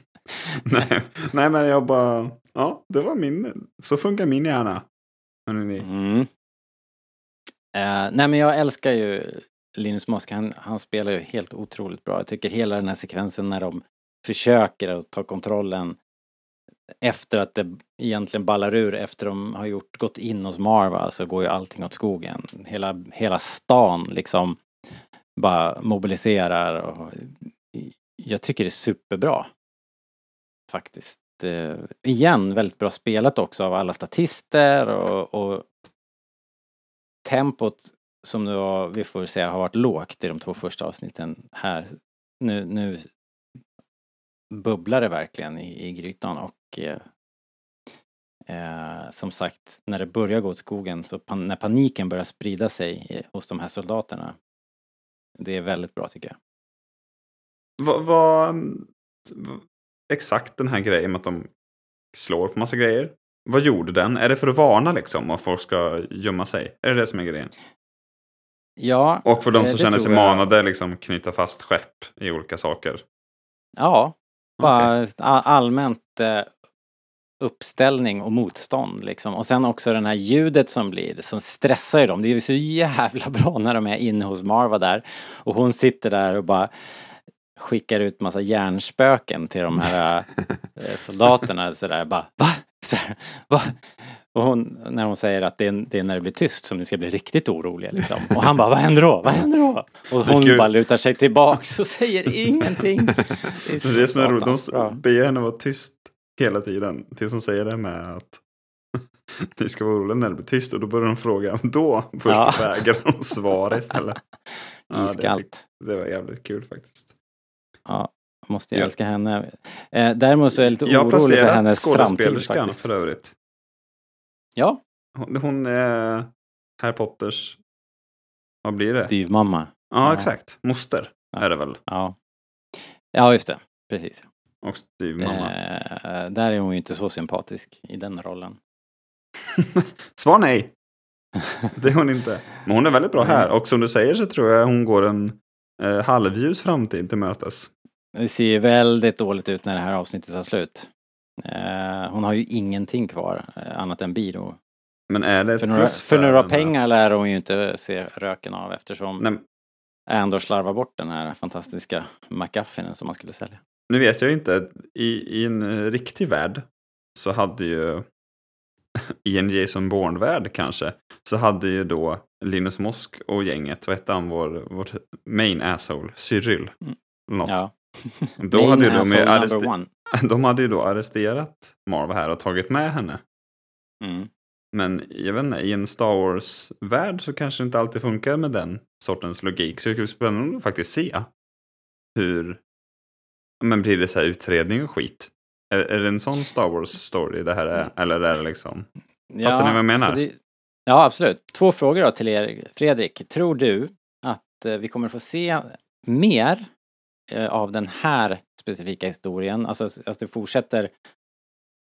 nej, nej, men jag bara... Ja, det var min... Så funkar min hjärna. Mm. Uh, nej, men jag älskar ju Linus Mosk. Han, han spelar ju helt otroligt bra. Jag tycker hela den här sekvensen när de försöker att ta kontrollen efter att det egentligen ballar ur efter de har gjort, gått in hos Marva så går ju allting åt skogen. Hela, hela stan liksom bara mobiliserar och jag tycker det är superbra. Faktiskt. Eh, igen, väldigt bra spelat också av alla statister och, och tempot som nu har, vi får säga har varit lågt i de två första avsnitten här. Nu, nu bubblar det verkligen i, i grytan och eh, eh, som sagt, när det börjar gå åt skogen, så pan när paniken börjar sprida sig eh, hos de här soldaterna. Det är väldigt bra tycker jag. Vad, vad, exakt den här grejen med att de slår på massa grejer. Vad gjorde den? Är det för att varna liksom att folk ska gömma sig? Är det det som är grejen? Ja. Och för de eh, som känner sig manade liksom knyta fast skepp i olika saker? Ja, bara okay. allmänt eh, uppställning och motstånd liksom. Och sen också den här ljudet som blir, som stressar ju dem. Det är ju så jävla bra när de är inne hos Marva där. Och hon sitter där och bara skickar ut massa hjärnspöken till de här eh, <laughs> soldaterna sådär bara va? Så va? Och hon, när hon säger att det är, det är, när det blir tyst som ni ska bli riktigt oroliga liksom. Och han bara, vad händer då? Vad händer då? Och hon bara lutar sig tillbaks och säger ingenting. <laughs> Det är, det är som är roligt, de ber henne vara tyst hela tiden. Tills hon säger det med att <laughs> ni ska vara oroliga när det blir tyst. Och då börjar de fråga, då först ja. vägrar hon svara istället. <laughs> Ja. Det, det var jävligt kul faktiskt. Ja, måste jag älska henne. Eh, däremot så är jag lite orolig för hennes framtid. Jag har placerat skådespelerskan för övrigt. Ja. Hon, hon är Harry Potters, vad blir det? Styvmamma. Ja, ja, exakt. Moster ja. är det väl? Ja. Ja, just det. Precis. Och styvmamma. Eh, där är hon ju inte så sympatisk i den rollen. <laughs> Svar nej. <laughs> Det är hon inte. Men hon är väldigt bra här. Och som du säger så tror jag hon går en eh, halvljus framtid till mötes. Det ser väldigt dåligt ut när det här avsnittet tar slut. Eh, hon har ju ingenting kvar eh, annat än Biro. Men är det för några, för några pengar att... lär hon ju inte se röken av eftersom Nej. Andor slarvar bort den här fantastiska McGuffinen som man skulle sälja. Nu vet jag inte, i, i en riktig värld så hade ju <laughs> i en Jason Bourne-värld kanske, så hade ju då Linus Mosk och gänget, vad hette han, vår, vår main asshole, Cyril. Mm. Något. Ja. <laughs> Då hade ju de, arrester- <laughs> de hade ju då arresterat Marva här och tagit med henne. Mm. Men jag vet inte, i en Star Wars-värld så kanske det inte alltid funkar med den sortens logik. Så det skulle spännande att faktiskt se hur, men blir det så här utredning och skit? Är, är det en sån Star Wars-story det här är? Mm. Eller är det liksom, ja, fattar ni vad jag menar? Det, ja, absolut. Två frågor då till er, Fredrik. Tror du att eh, vi kommer få se mer av den här specifika historien, alltså att det fortsätter,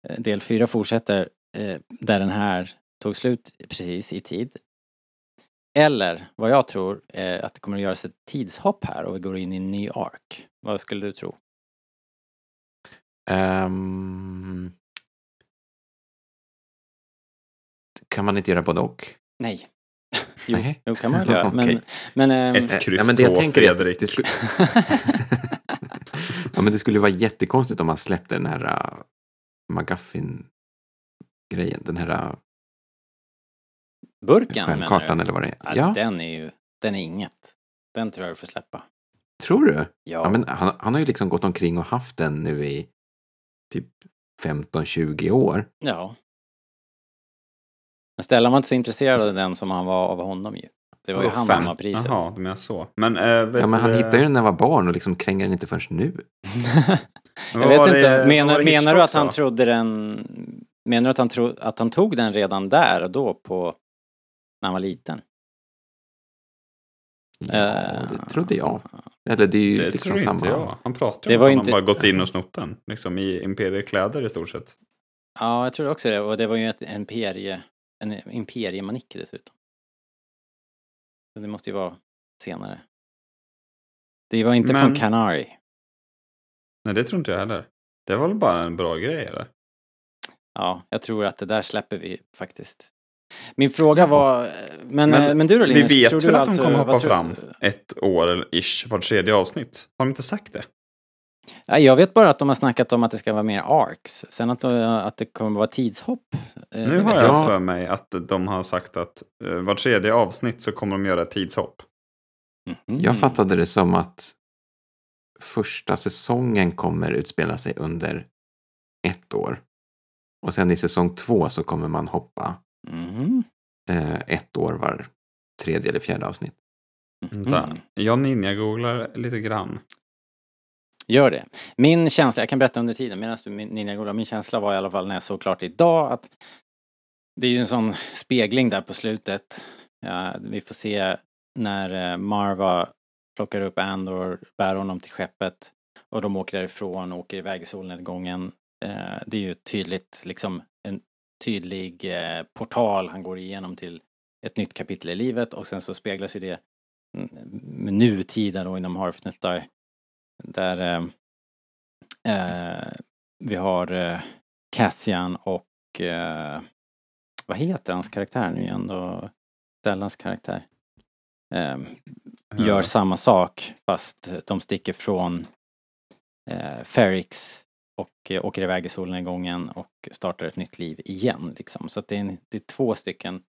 eh, del fyra fortsätter eh, där den här tog slut precis i tid. Eller vad jag tror är att det kommer att göras ett tidshopp här och vi går in i en ny ark. Vad skulle du tro? Um, kan man inte göra både och? Nej. Jo, Nej. jo kan man väl göra. <laughs> Men, okay. men, ähm, Ett kryss ja, men det två, Fredrik. Det skulle... <laughs> ja, men det skulle vara jättekonstigt om man släppte den här uh, McGuffin-grejen. Den här... Uh, Burken Stjärnkartan eller vad det är. Ja, ja, Den är ju, den är inget. Den tror jag du får släppa. Tror du? Ja. ja men han, han har ju liksom gått omkring och haft den nu i typ 15-20 år. Ja. Men Stellan var inte så intresserad av den som han var av honom ju. Det var ju han som var priset. Jaha, du menar så. Men, äh, ja, men han det... hittade ju den när han var barn och liksom kränger den inte förrän nu. <laughs> jag vet inte, det, menar, menar du att han trodde den... Menar du att han, tro, att han tog den redan där och då på... När han var liten? Ja, det trodde jag. Eller det är ju Det liksom tror samma. inte jag. Han pratar Det ju om att han inte- bara gått in och snott den. Liksom i imperiekläder i stort sett. Ja, jag tror också det. Och det var ju ett imperie, en imperiemanik dessutom. Så det måste ju vara senare. Det var inte Men- från Canary. Nej, det tror inte jag heller. Det var väl bara en bra grej eller? Ja, jag tror att det där släpper vi faktiskt. Min fråga var, men, Men men, men du då Vi Linus? vet tror väl att de alltså- kommer vad hoppa fram ett år eller ish var tredje avsnitt. Har de inte sagt det? Ja, jag vet bara att de har snackat om att det ska vara mer arcs. Sen att, de, att det kommer vara tidshopp. eh, Nu har jag Ja. för mig att de har sagt att uh, var tredje avsnitt så kommer de göra ett tidshopp. Mhm. Jag fattade det som att första säsongen kommer utspela sig under ett år. Och sen i säsong två så kommer man hoppa eh, ett år var tredje eller fjärde avsnitt. Mhm. Jag ninja-googlar lite grann. Gör det. Min känsla, jag kan berätta under tiden medan du min- Ninja googlar, min känsla var i alla fall när jag såg klart idag att det är ju en sån spegling där på slutet. Ja, vi får se när eh, Marva plockar upp Andor, bär honom till skeppet och de åker därifrån och åker iväg i solnedgången. Eh, det är ju tydligt, liksom en tydlig eh, portal han går igenom till ett nytt kapitel i livet och sen så speglas ju det mm, med nutida då inom Harfnuttar där eh, eh, vi har eh, Cassian och vad heter hans karaktär nu igen då? Stellans karaktär. Eh, gör samma sak fast de sticker från eh, Ferrix och eh, åker iväg i solnedgången och startar ett nytt liv igen liksom. Så det är, en, det är två stycken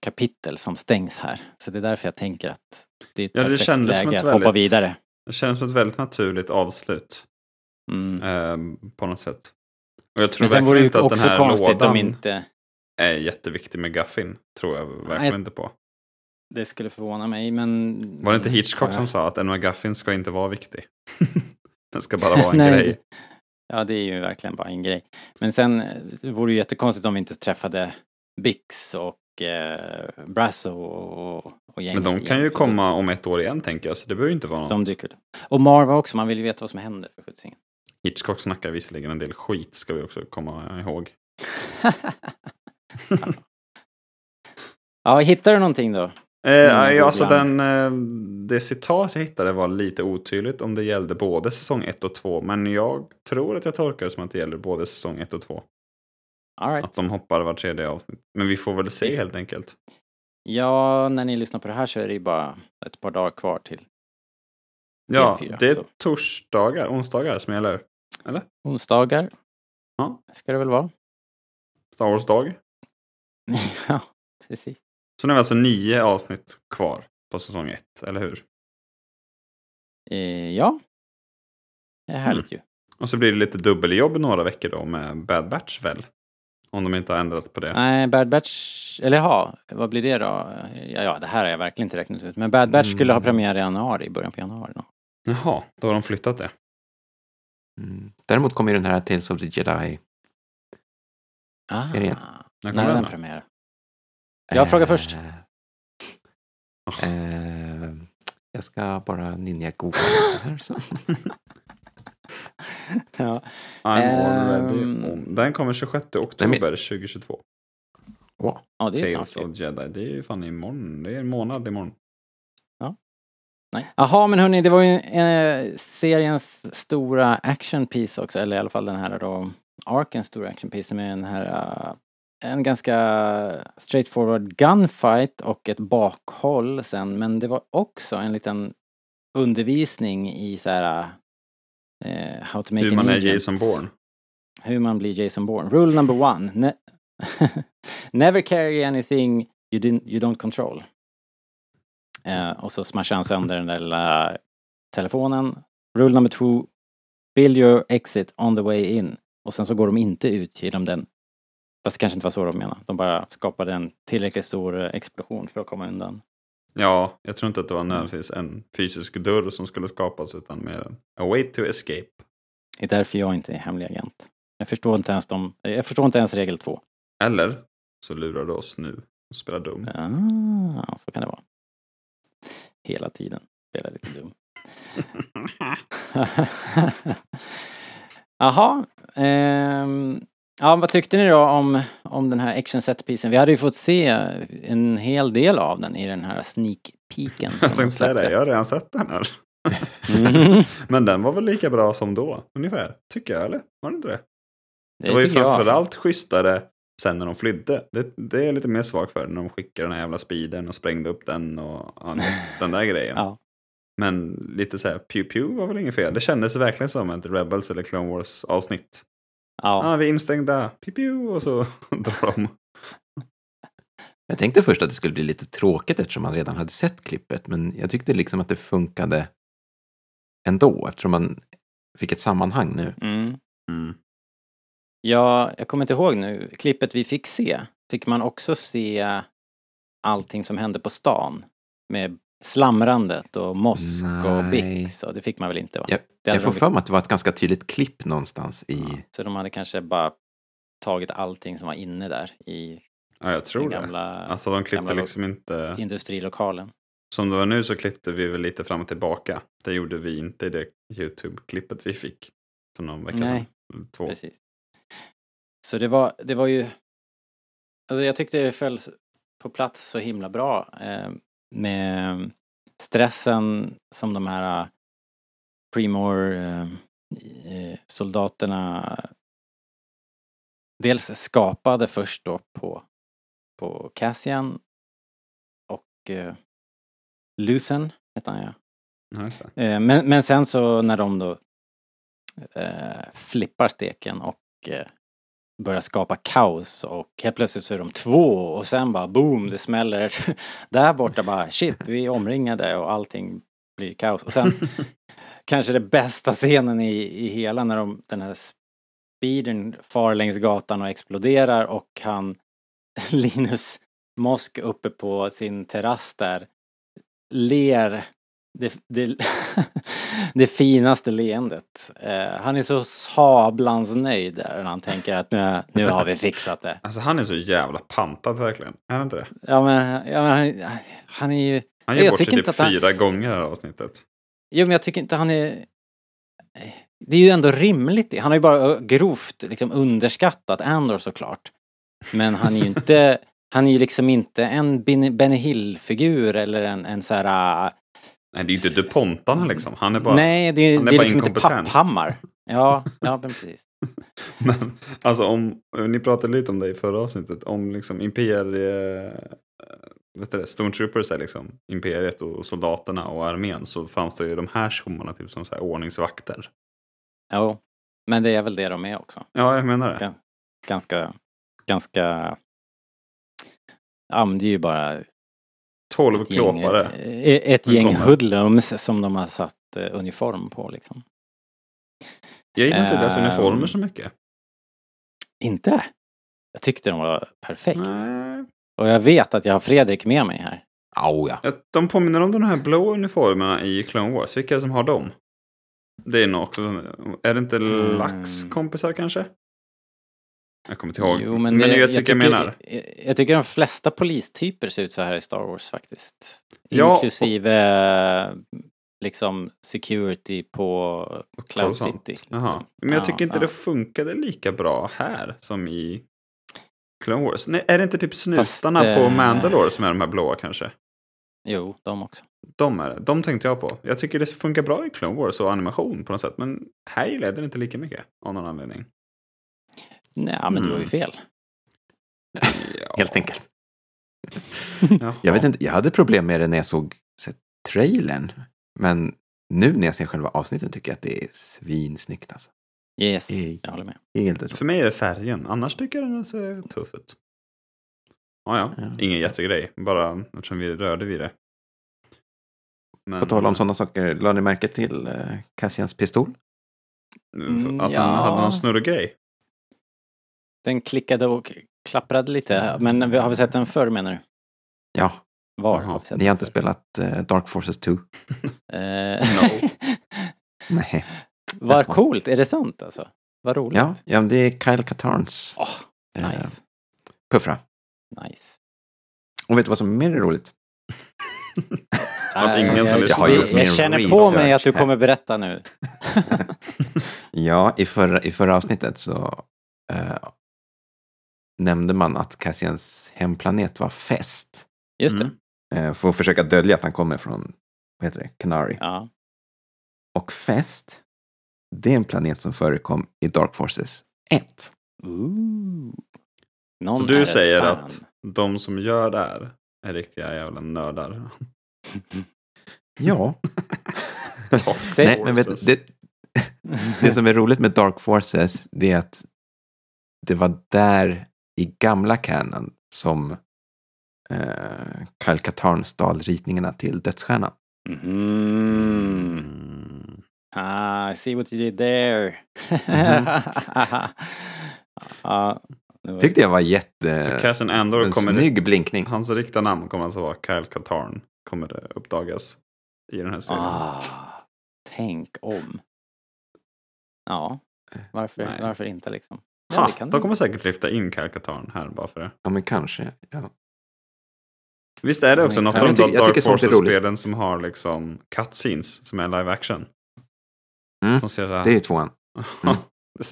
kapitel som stängs här. Så det är därför jag tänker att det är ett Ja, perfekt läge att hoppa väldigt- vidare. Det känns som ett väldigt naturligt avslut. Mm. Eh, på något sätt. Och jag tror verkligen det inte att den här lådan inte är jätteviktig med Gaffin. Tror jag verkligen Nej. inte på. det skulle förvåna mig men... Var det inte Hitchcock som sa att en McGuffin ska inte vara viktig? <laughs> den ska bara vara en grej. Ja, det är ju verkligen bara en grej. Men sen eh, det vore ju jättekonstigt om vi inte träffade Bix och eh, Brasso och, och gänget Men de kan ju komma om ett år igen tänker jag, så det behöver ju inte vara något. De dyker upp. Och Marva också, man vill ju veta vad som händer för sjuttsingen. Hitchcock snackar visserligen en del skit, ska vi också komma ihåg. <laughs> ja, hittar du någonting då? Eh, ja, alltså den, eh, det citat jag hittade var lite otydligt om det gällde både säsong 1 och 2. Men jag tror att jag tolkar det som att det gäller både säsong 1 och 2. Right. Att de hoppar var tredje avsnitt. Men vi får väl se helt enkelt. Ja, när ni lyssnar på det här så är det ju bara ett par dagar kvar till Ja, P4, det är så. torsdagar, onsdagar som gäller. onsdagar. Ja. Ska det väl vara? Star Wars-dag. <laughs> ja, precis. Så nu har vi alltså nio avsnitt kvar på säsong 1, eller hur? Eh, ja. Det är härligt ju. Och så blir det lite dubbeljobb några veckor då med Bad Batch väl? Om de inte har ändrat på det. Nej, Bad Batch, eller ja, vad blir det då? Ja, ja, det här har jag verkligen inte räknat ut. Men Bad Batch skulle ha Mm. premiär i januari, i början på januari. Då. Jaha, då har de flyttat det. Mm. Däremot kommer ju den här Tales of the Jedi. Ah, Serien. När kommer den den premiär? Jag frågar först. Eh, Oh. eh, jag ska bara ninja-googla här. Så. <laughs> <laughs> <laughs> ja. I'm already Ehm. on. Den kommer 26 oktober 2022. Åh, ja, det är Tales snart. of Jedi. Det är ju fan imorgon. Det är en månad imorgon. Nej. Jaha, men hörni, det var ju eh, seriens stora action piece också, eller i alla fall den här då, Arkens stora action piece med den här eh, en ganska straightforward gunfight och ett bakhåll sen, men det var också en liten undervisning i så här eh, how to make Hur an man är. Jason Bourne. Hur man blir Jason Bourne. Rule number one. Ne <laughs> Never carry anything you, didn't, you don't control. Eh, och så smashar han sönder den där lilla telefonen. Rule number two. Build your exit on the way in. Och sen så går de inte ut genom den. Fast det kanske inte var så de menade. De bara skapade en tillräckligt stor explosion för att komma undan. Ja, jag tror inte att det var nödvändigtvis en fysisk dörr som skulle skapas utan mer en a way to escape. Det är därför jag inte är hemlig agent. Jag förstår inte ens, de, jag förstår inte ens regel två. Eller så lurar du oss nu och spelar dum. Ah, så kan det vara. Hela tiden. Spelar lite dum. <laughs> <laughs> Jaha. Ehm, ja, vad tyckte ni då om, om den här action set pieces? Vi hade ju fått se en hel del av den i den här sneak peeken. <laughs> Jag tänkte säga det, jag har redan sett den här. Mm. <laughs> Men den var väl lika bra som då, ungefär. Tycker jag, eller? Var det inte det? Det, Det var ju tycker jag. framförallt schysstare sen när de flydde. Det, det är lite mer svag för, när de skickade den här jävla speedern och sprängde upp den och ja, den där grejen. <laughs> Ja. Men lite så här, pew pew var väl inget fel. Det kändes verkligen som ett Rebels eller Clone Wars avsnitt. Ja, ah, vi är instängda, pew, och så <laughs> drar de. Jag tänkte först att det skulle bli lite tråkigt eftersom man redan hade sett klippet, men jag tyckte liksom att det funkade ändå eftersom man fick ett sammanhang nu. Mm. Mm. Ja, jag kommer inte ihåg nu. Klippet vi fick se, fick man också se allting som hände på stan? Med slamrandet och Mosk och Nej. Bix och det fick man väl inte va? Jag, jag får de- för mig att det var ett ganska tydligt klipp någonstans i... Ja, så de hade kanske bara tagit allting som var inne där i Ja, jag tror den det. gamla Alltså de klippte gamla liksom inte... industrilokalen. Som det var nu så klippte vi väl lite fram och tillbaka. Det gjorde vi inte i det YouTube-klippet vi fick för någon vecka Nej, sedan. Två. Precis. Så det var, det var ju... Alltså jag tyckte det föll på plats så himla bra eh, med stressen som de här eh, Primor eh, eh, soldaterna dels skapade först då på, på Cassian och eh, Luthen hette han ja. Eh, Men, men sen så när de då eh, flippar steken och eh, börjar skapa kaos och helt plötsligt så är de två och sen bara boom, det smäller <laughs> där borta bara shit, vi är omringade och allting blir kaos. Och sen <laughs> kanske det bästa scenen i, i hela när de, den här speedern far längs gatan och exploderar och han <laughs> Linus Mosk uppe på sin terrass där ler det, det, <laughs> det finaste leendet. Eh, han är så sablans nöjd där när han tänker att nu, nu har vi fixat det. Alltså han är så jävla pantad verkligen. Är han inte det? Ja men, ja, men han, han är ju... Han ger bort sig typ att han- fyra gånger i det här avsnittet. Jo men jag tycker inte han är... Det är ju ändå rimligt. Han har ju bara grovt liksom underskattat Andor såklart. Men han är ju inte... <laughs> Han är ju liksom inte en Benny Hill-figur eller en, en så här... Nej, det är ju inte DuPontarna liksom. Han är bara... nej, det är, han är det är bara liksom inte. Papphammar. Ja, ja men precis. <laughs> Men alltså om, ni pratade lite om det i förra avsnittet, om liksom imperie, vet du det, Stormtroopers är liksom imperiet och soldaterna och armén så framstår ju de här tjommarna typ som så här ordningsvakter. Jo, men det är väl det de är också. Ja, jag menar det. Ganska, ganska... Ja men det är ju bara Tolv ett gäng, klåpare. eh, ett gäng kommer. hoodlums som de har satt eh, uniform på liksom. Jag gillar inte deras Ehm. uniformer så mycket. Inte? Jag tyckte de var perfekt. Nej. Och jag vet att jag har Fredrik med mig här. Au ja. De påminner om de här blå uniformerna i Clone Wars. Vilka är det som har dem? Det är nog också... Är det inte Mm. Lax kompisar kanske? Jag kommer inte ihåg. Jo, men men det, ni vet vilka jag menar. Jag, jag tycker de flesta polistyper ser ut så här i Star Wars faktiskt. Ja, Inklusive eh, liksom security på Cloud. City. Jaha. Men jag Ja, tycker inte ja. det funkade lika bra här som i Clone Wars. Nej, är det inte typ snutarna Fast, på eh, Mandalore som är de här blåa kanske? Jo, de också. De är. De tänkte jag på. Jag tycker det funkar bra i Clone Wars och animation på något sätt. Men här gillade jag det inte lika mycket av någon anledning. Nej, men du har ju Mm. fel. Ja. Helt enkelt. Jag vet inte, jag hade problem med det när jag såg så här, trailern. Men nu när jag ser själva avsnitten tycker jag att det är svinsnyggt alltså. Yes, Ej. jag håller med. Helt. För mig är det färgen. Annars tycker jag den ser tuff ut. Ja, ja. Ja. Ingen jättegrej. Bara eftersom vi rörde vid det. Men, På tal om sådana saker, lade ni märke till eh, Cassians pistol? Mm, Att ja. han hade någon snurrgrej. Den klickade och klapprade lite. Men vi- har vi sett den förr menar du? Ja, Var Jaha, har vi sett ni har inte spelat eh, Dark Forces 2? Eh, <laughs> No. <laughs> Nej. Vad coolt, är det sant alltså? Vad roligt. Ja, ja, men det är Kyle Katarns eh, nice. puffra. nice. Och vet du vad som är mer roligt? <laughs> Att ingen som jag, lyssnar jag, jag, min känner på mig att du kommer berätta nu. Ja, i förra, i förra avsnittet så eh, nämnde man att Cassians hemplanet var Fest. Just det. Mm. Eh, för att försöka dölja att han kommer från, vad heter det, Canary. Ja. Och Fest, det är en planet som förekom i Dark Forces 1. Ooh. Någon Så du säger fan. att de som gör det här är riktiga jävla nördar? <laughs> Ja. <laughs> Dark <laughs> Nej, men vet, det, det som är roligt med Dark Forces, det är att det var där i gamla canon som eh, Kyle Katarn stal ritningarna till Dödsstjärnan. Mm. Ah, I see what you did there. <laughs> det var- Tyckte jag var jätte... Så Cassian Andor en kommer... snygg blinkning. Hans riktiga namn kommer alltså vara Kyle Katarn. Kommer det uppdagas i den här serien. ah, tänk om. Ja, varför, Nej. varför inte liksom? Ha, det kan de kommer säkert lyfta in Kyle Katarn här bara för det. Ja, men kanske. Ja. Visst är det också något Ja, av de Dark. Forces-spelen som har liksom cutscenes som är live action? Mm, Som ser så här... Det är ju tvåan. <laughs> Mm. det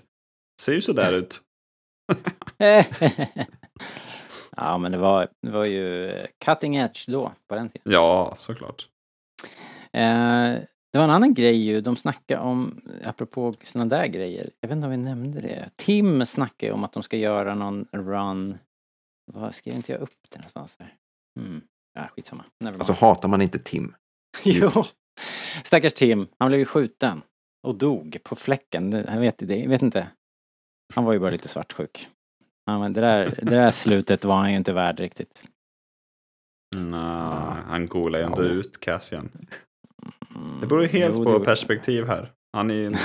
ser ju sådär ut. <laughs> ja, men det var, det var ju cutting edge då, på den tiden. Ja, såklart. Eh, det var en annan grej ju, de snackade om, apropå sådana där grejer, jag vet inte om vi nämnde det. Tim snackade ju om att de ska göra någon run, vad skrev inte jag upp det någonstans här? Mm. Ja, skitsamma. Never Alltså hatar man inte Tim? <laughs> jo. Stackars Tim, han blev ju skjuten och dog på fläcken. Jag vet, det, jag vet inte. Han var ju bara lite svartsjuk. Ja, men det, där, det där slutet var han ju inte värd riktigt. Nej, han golar ju ändå Ja. ut Cassian. Mm, Det beror ju helt jo, på perspektiv här. Han är ju en,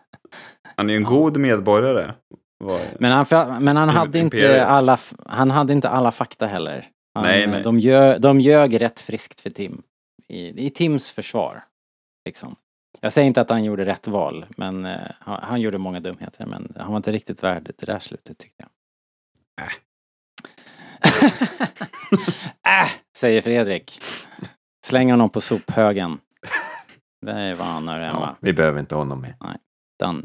<laughs> han är en god medborgare. Men han, men han hade inte alla, han hade inte alla fakta heller. Han, Nej, nej. De, ljög, de ljög rätt friskt för Tim. I, I Tims försvar. Liksom. Jag säger inte att han gjorde rätt val, men han, han gjorde många dumheter. Men han var inte riktigt värd det där slutet tyckte jag. Äh. <laughs> äh, säger Fredrik. Släng honom på sophögen. Det vad han hemma. Ja, vi behöver inte honom med. Done.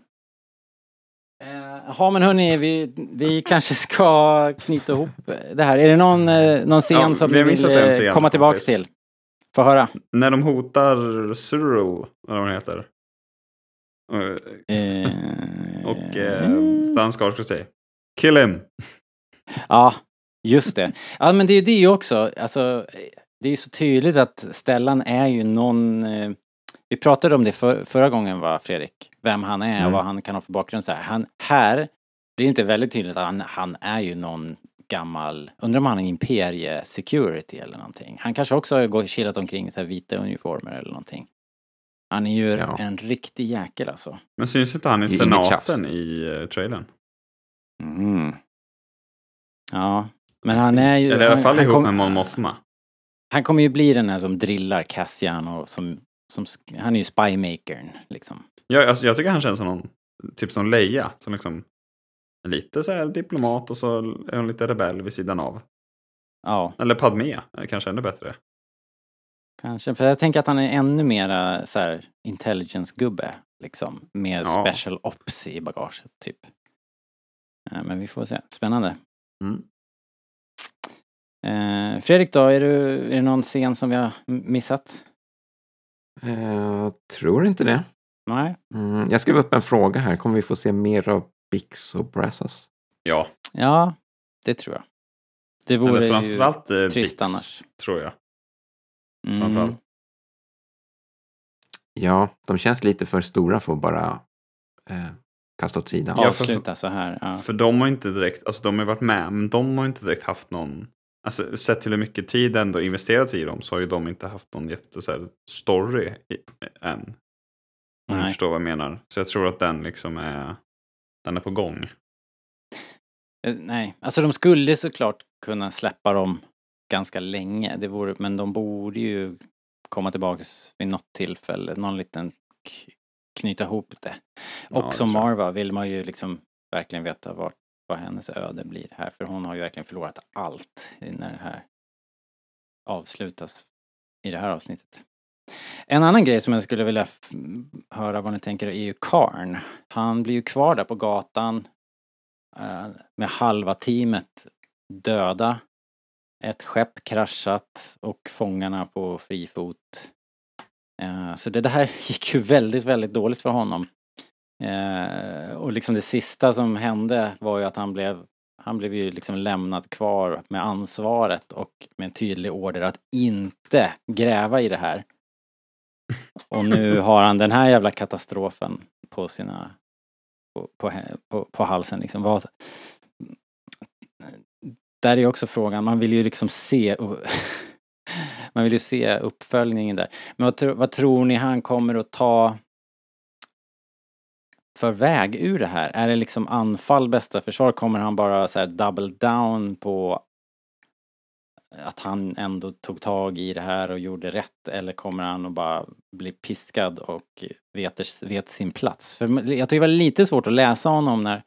Eh, Ja men hörni, vi, vi <laughs> kanske ska knyta ihop det här. Är det någon, eh, någon scen Ja, som vi vill eh, scen, komma tillbaks kompis. till? Få höra. När de hotar Cyril, eller vad hon heter. Och- Eh, Och eh, Stan Skarsgård säger Kill him! <laughs> Ja, just det. Ja men det är ju det också. Alltså, det är ju så tydligt att Stellan är ju någon... Vi pratade om det för, förra gången va, Fredrik? Vem han är och Mm. vad han kan ha för bakgrund. Så här. Han, här blir det inte väldigt tydligt att han, han är ju någon gammal... Undrar om han är imperie security eller någonting. Han kanske också har gått- chillat omkring i så här vita uniformer eller någonting. Han är ju Ja. en riktig jäkel alltså. Men syns inte han i senaten i uh, trailern? Mm. Ja, men han är ju... Eller i alla han- fall ihop kom- med Mon Mothma. Han kommer ju bli den här som drillar Cassian och som, som han är ju spymakern liksom. Ja, alltså, jag tycker han känns som någon, typ som Leia. Som liksom lite så här diplomat och så är hon lite rebell vid sidan av. Ja, Eller Padme, kanske ännu bättre. kanske. För jag tänker att han är ännu mera så här intelligence-gubbe liksom. Med Ja. special ops i bagaget typ. Men vi får se. Spännande. Mm. Eh, Fredrik då, är, du, är det någon scen som vi har missat? Eh, tror inte det. Nej? Mm, jag skrev upp en fråga här. Kommer vi få se mer av Bix och Brazos? Ja, Ja, det tror jag. Det eller vore ju framförallt eh, trist Bix, annars. tror jag. Mm. Framförallt. Ja, de känns lite för stora för att bara eh, kasta åt sidan. Ja, för- Avsluta så här. Ja. För de har inte direkt, alltså de har varit med, men de har inte direkt haft någon, alltså sett till hur mycket tid ändå investerats i dem så har ju de inte haft någon jätte så här, story i, än. Om du Nej. förstår vad jag menar. Så jag tror att den liksom är, den är på gång. Eh, Nej, alltså de skulle såklart kunna släppa dem ganska länge. Det vore, men de borde ju komma tillbaks vid något tillfälle. Någon liten knyta ihop det. Ja, Och det som. Marva vill man ju liksom verkligen veta vart, vad hennes öde blir här. För hon har ju verkligen förlorat allt när det här avslutas. i det här avsnittet. En annan grej som jag skulle vilja höra vad ni tänker är ju Karn. Han blir ju kvar där på gatan eh, med halva teamet döda. Ett skepp kraschat och fångarna på fri fot. Eh, så det här <laughs> gick ju väldigt, väldigt dåligt för honom. Eh, och liksom det sista som hände var ju att han blev han blev ju liksom lämnad kvar med ansvaret och med en tydlig order att inte gräva i det här. Och nu <laughs> har han den här jävla katastrofen på sina på, på, på, på halsen liksom. Vad, där är också frågan, man vill ju liksom se <laughs> man vill ju se uppföljningen där. Men vad, vad tror ni han kommer att ta för väg ur det här? Är det liksom anfall bästa försvar? Kommer han bara så double down på att han ändå tog tag i det här och gjorde rätt eller kommer han att bara bli piskad och vet, vet sin plats? För jag tycker det var lite svårt att läsa honom när,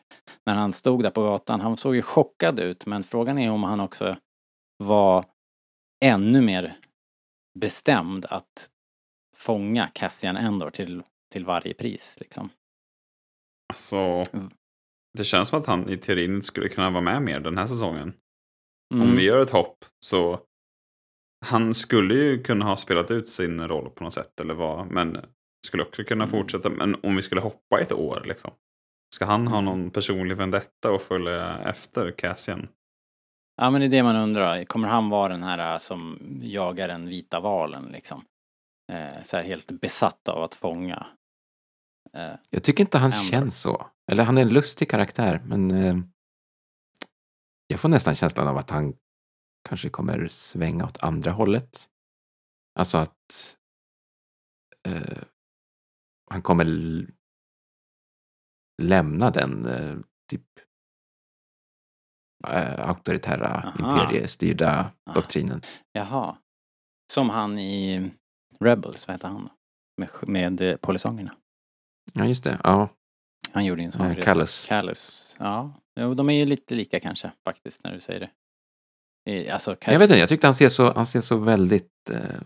när han stod där på gatan. Han såg ju chockad ut men frågan är om han också var ännu mer bestämd att fånga Cassian Endor till, till varje pris liksom. Alltså, mm. det känns som att han i teorin skulle kunna vara med mer den här säsongen. Mm. Om vi gör ett hopp så han skulle ju kunna ha spelat ut sin roll på något sätt eller vad, men skulle också kunna mm. fortsätta. Men om vi skulle hoppa ett år liksom. Ska han ha mm. någon personlig vendetta och följa efter Cassian? Ja men det är det man undrar. Kommer han vara den här äh, som jagar den vita valen liksom? Eh, så här helt besatt av att fånga. Eh, jag tycker inte han ändå. känns så. Eller han är en lustig karaktär men eh, jag får nästan känslan av att han kanske kommer svänga åt andra hållet. Alltså att eh, han kommer lämna den eh, typ eh, auktoritära Aha. imperiestyrda Aha. doktrinen. Jaha. Som han i Rebels, vad heter han? Med, med polisongerna. Ja, just det. Ja. Han gjorde en sån resa. Callus. Callus. Ja, jo, de är ju lite lika kanske faktiskt när du säger det. Alltså, jag vet inte, jag tyckte han ser så, han ser så väldigt eh,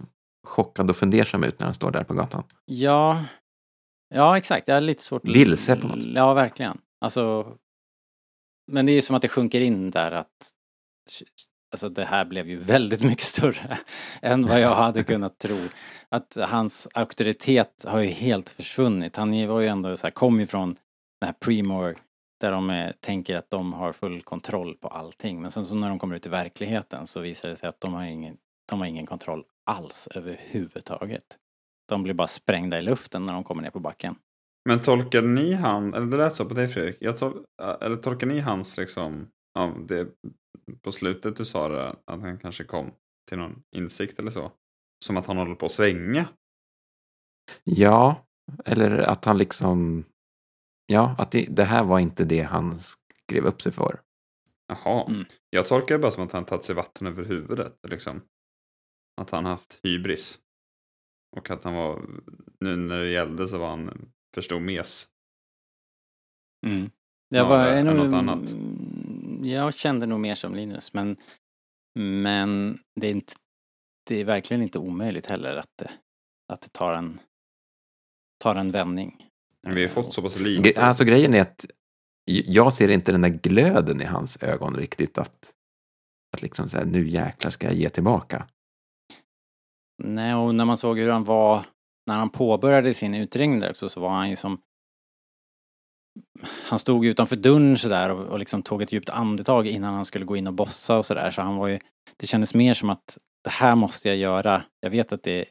chockad och fundersam ut när han står där på gatan. Ja, ja exakt. Jag är lite svårt Vilse på något. Ja, verkligen. Alltså, men det är ju som att det sjunker in där att Alltså det här blev ju väldigt mycket större <laughs> än vad jag hade kunnat tro. Att hans auktoritet har ju helt försvunnit. Han var ju ändå så här, kom ju från den här Premore där de är, tänker att de har full kontroll på allting. Men sen så när de kommer ut i verkligheten så visar det sig att de har ingen, de har ingen kontroll alls överhuvudtaget. De blir bara sprängda i luften när de kommer ner på backen. Men tolkar ni han, eller det lät så på dig Fredrik, jag tol, eller tolkar ni hans liksom, ja, det, på slutet du sa det, att han kanske kom till någon insikt eller så? Som att han håller på att svänga? Ja, eller att han liksom Ja, att det, det, här var inte det han skrev upp sig för. Jaha, mm. jag tolkar det bara som att han tagit sig vatten över huvudet. Liksom. Att han haft hybris. Och att han var, nu när det gällde så var han för stor mes. Mm. Jag, var, ja, nog, något annat. Jag kände nog mer som Linus, men, men det, är inte, det är verkligen inte omöjligt heller att det, att det tar en, tar en vändning. Men vi har fått så pass lite. Alltså grejen är att jag ser inte den där glöden i hans ögon riktigt att, att liksom så här, nu jäklar ska jag ge tillbaka. Nej, och när man såg hur han var när han påbörjade sin utringning där så, så var han ju som han stod utanför dörren sådär och, och liksom tog ett djupt andetag innan han skulle gå in och bossa och sådär så han var ju Det kändes mer som att det här måste jag göra. Jag vet att det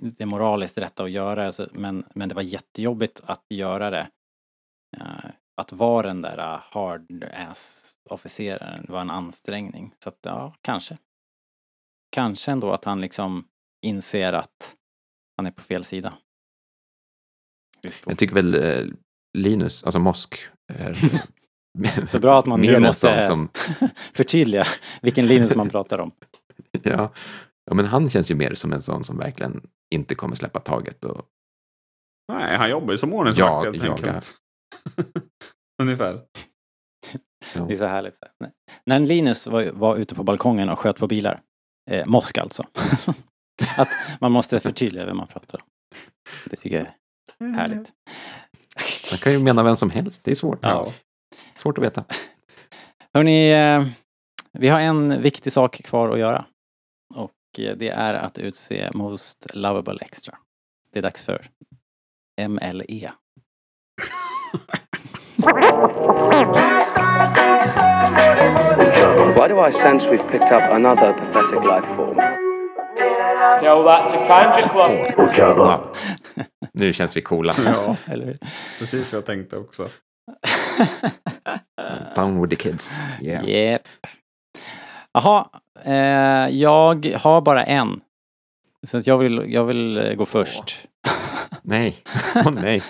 det moraliskt rätta att göra alltså, men, men det var jättejobbigt att göra det. Uh, att vara den där hard ass officeraren var en ansträngning. Så att ja, kanske. Kanske ändå att han liksom inser att han är på fel sida. Jag tycker väl eh, Linus, alltså Mosk, är <laughs> Så bra att man nu måste som... <laughs> förtydliga vilken Linus man pratar om. <laughs> ja. ja, men han känns ju mer som en sån som verkligen inte kommer släppa taget. Och... Nej, han jobbar ju som ordningsvakt helt enkelt. Ungefär. Det är så härligt. När Linus var, var ute på balkongen och sköt på bilar, eh, Mosk alltså. att man måste förtydliga vem man pratar om. Det tycker jag är härligt. Man kan ju mena vem som helst. Det är svårt. Ja. Svårt att veta. Hörni, eh, vi har en viktig sak kvar att göra. Och eh, det är att utse Most Lovable Extra. Det är dags för. MLE. Why do I sense we've picked up another pathetic life form? Tell that to Kanji Club. Nu känns vi coola. Ja, <laughs> Eller hur? precis vad jag tänkte också. <laughs> Down with the kids. Yeah. Yep. Jaha, eh, jag har bara en. Så att jag vill, jag vill eh, gå först. Nej. <laughs> Åh nej.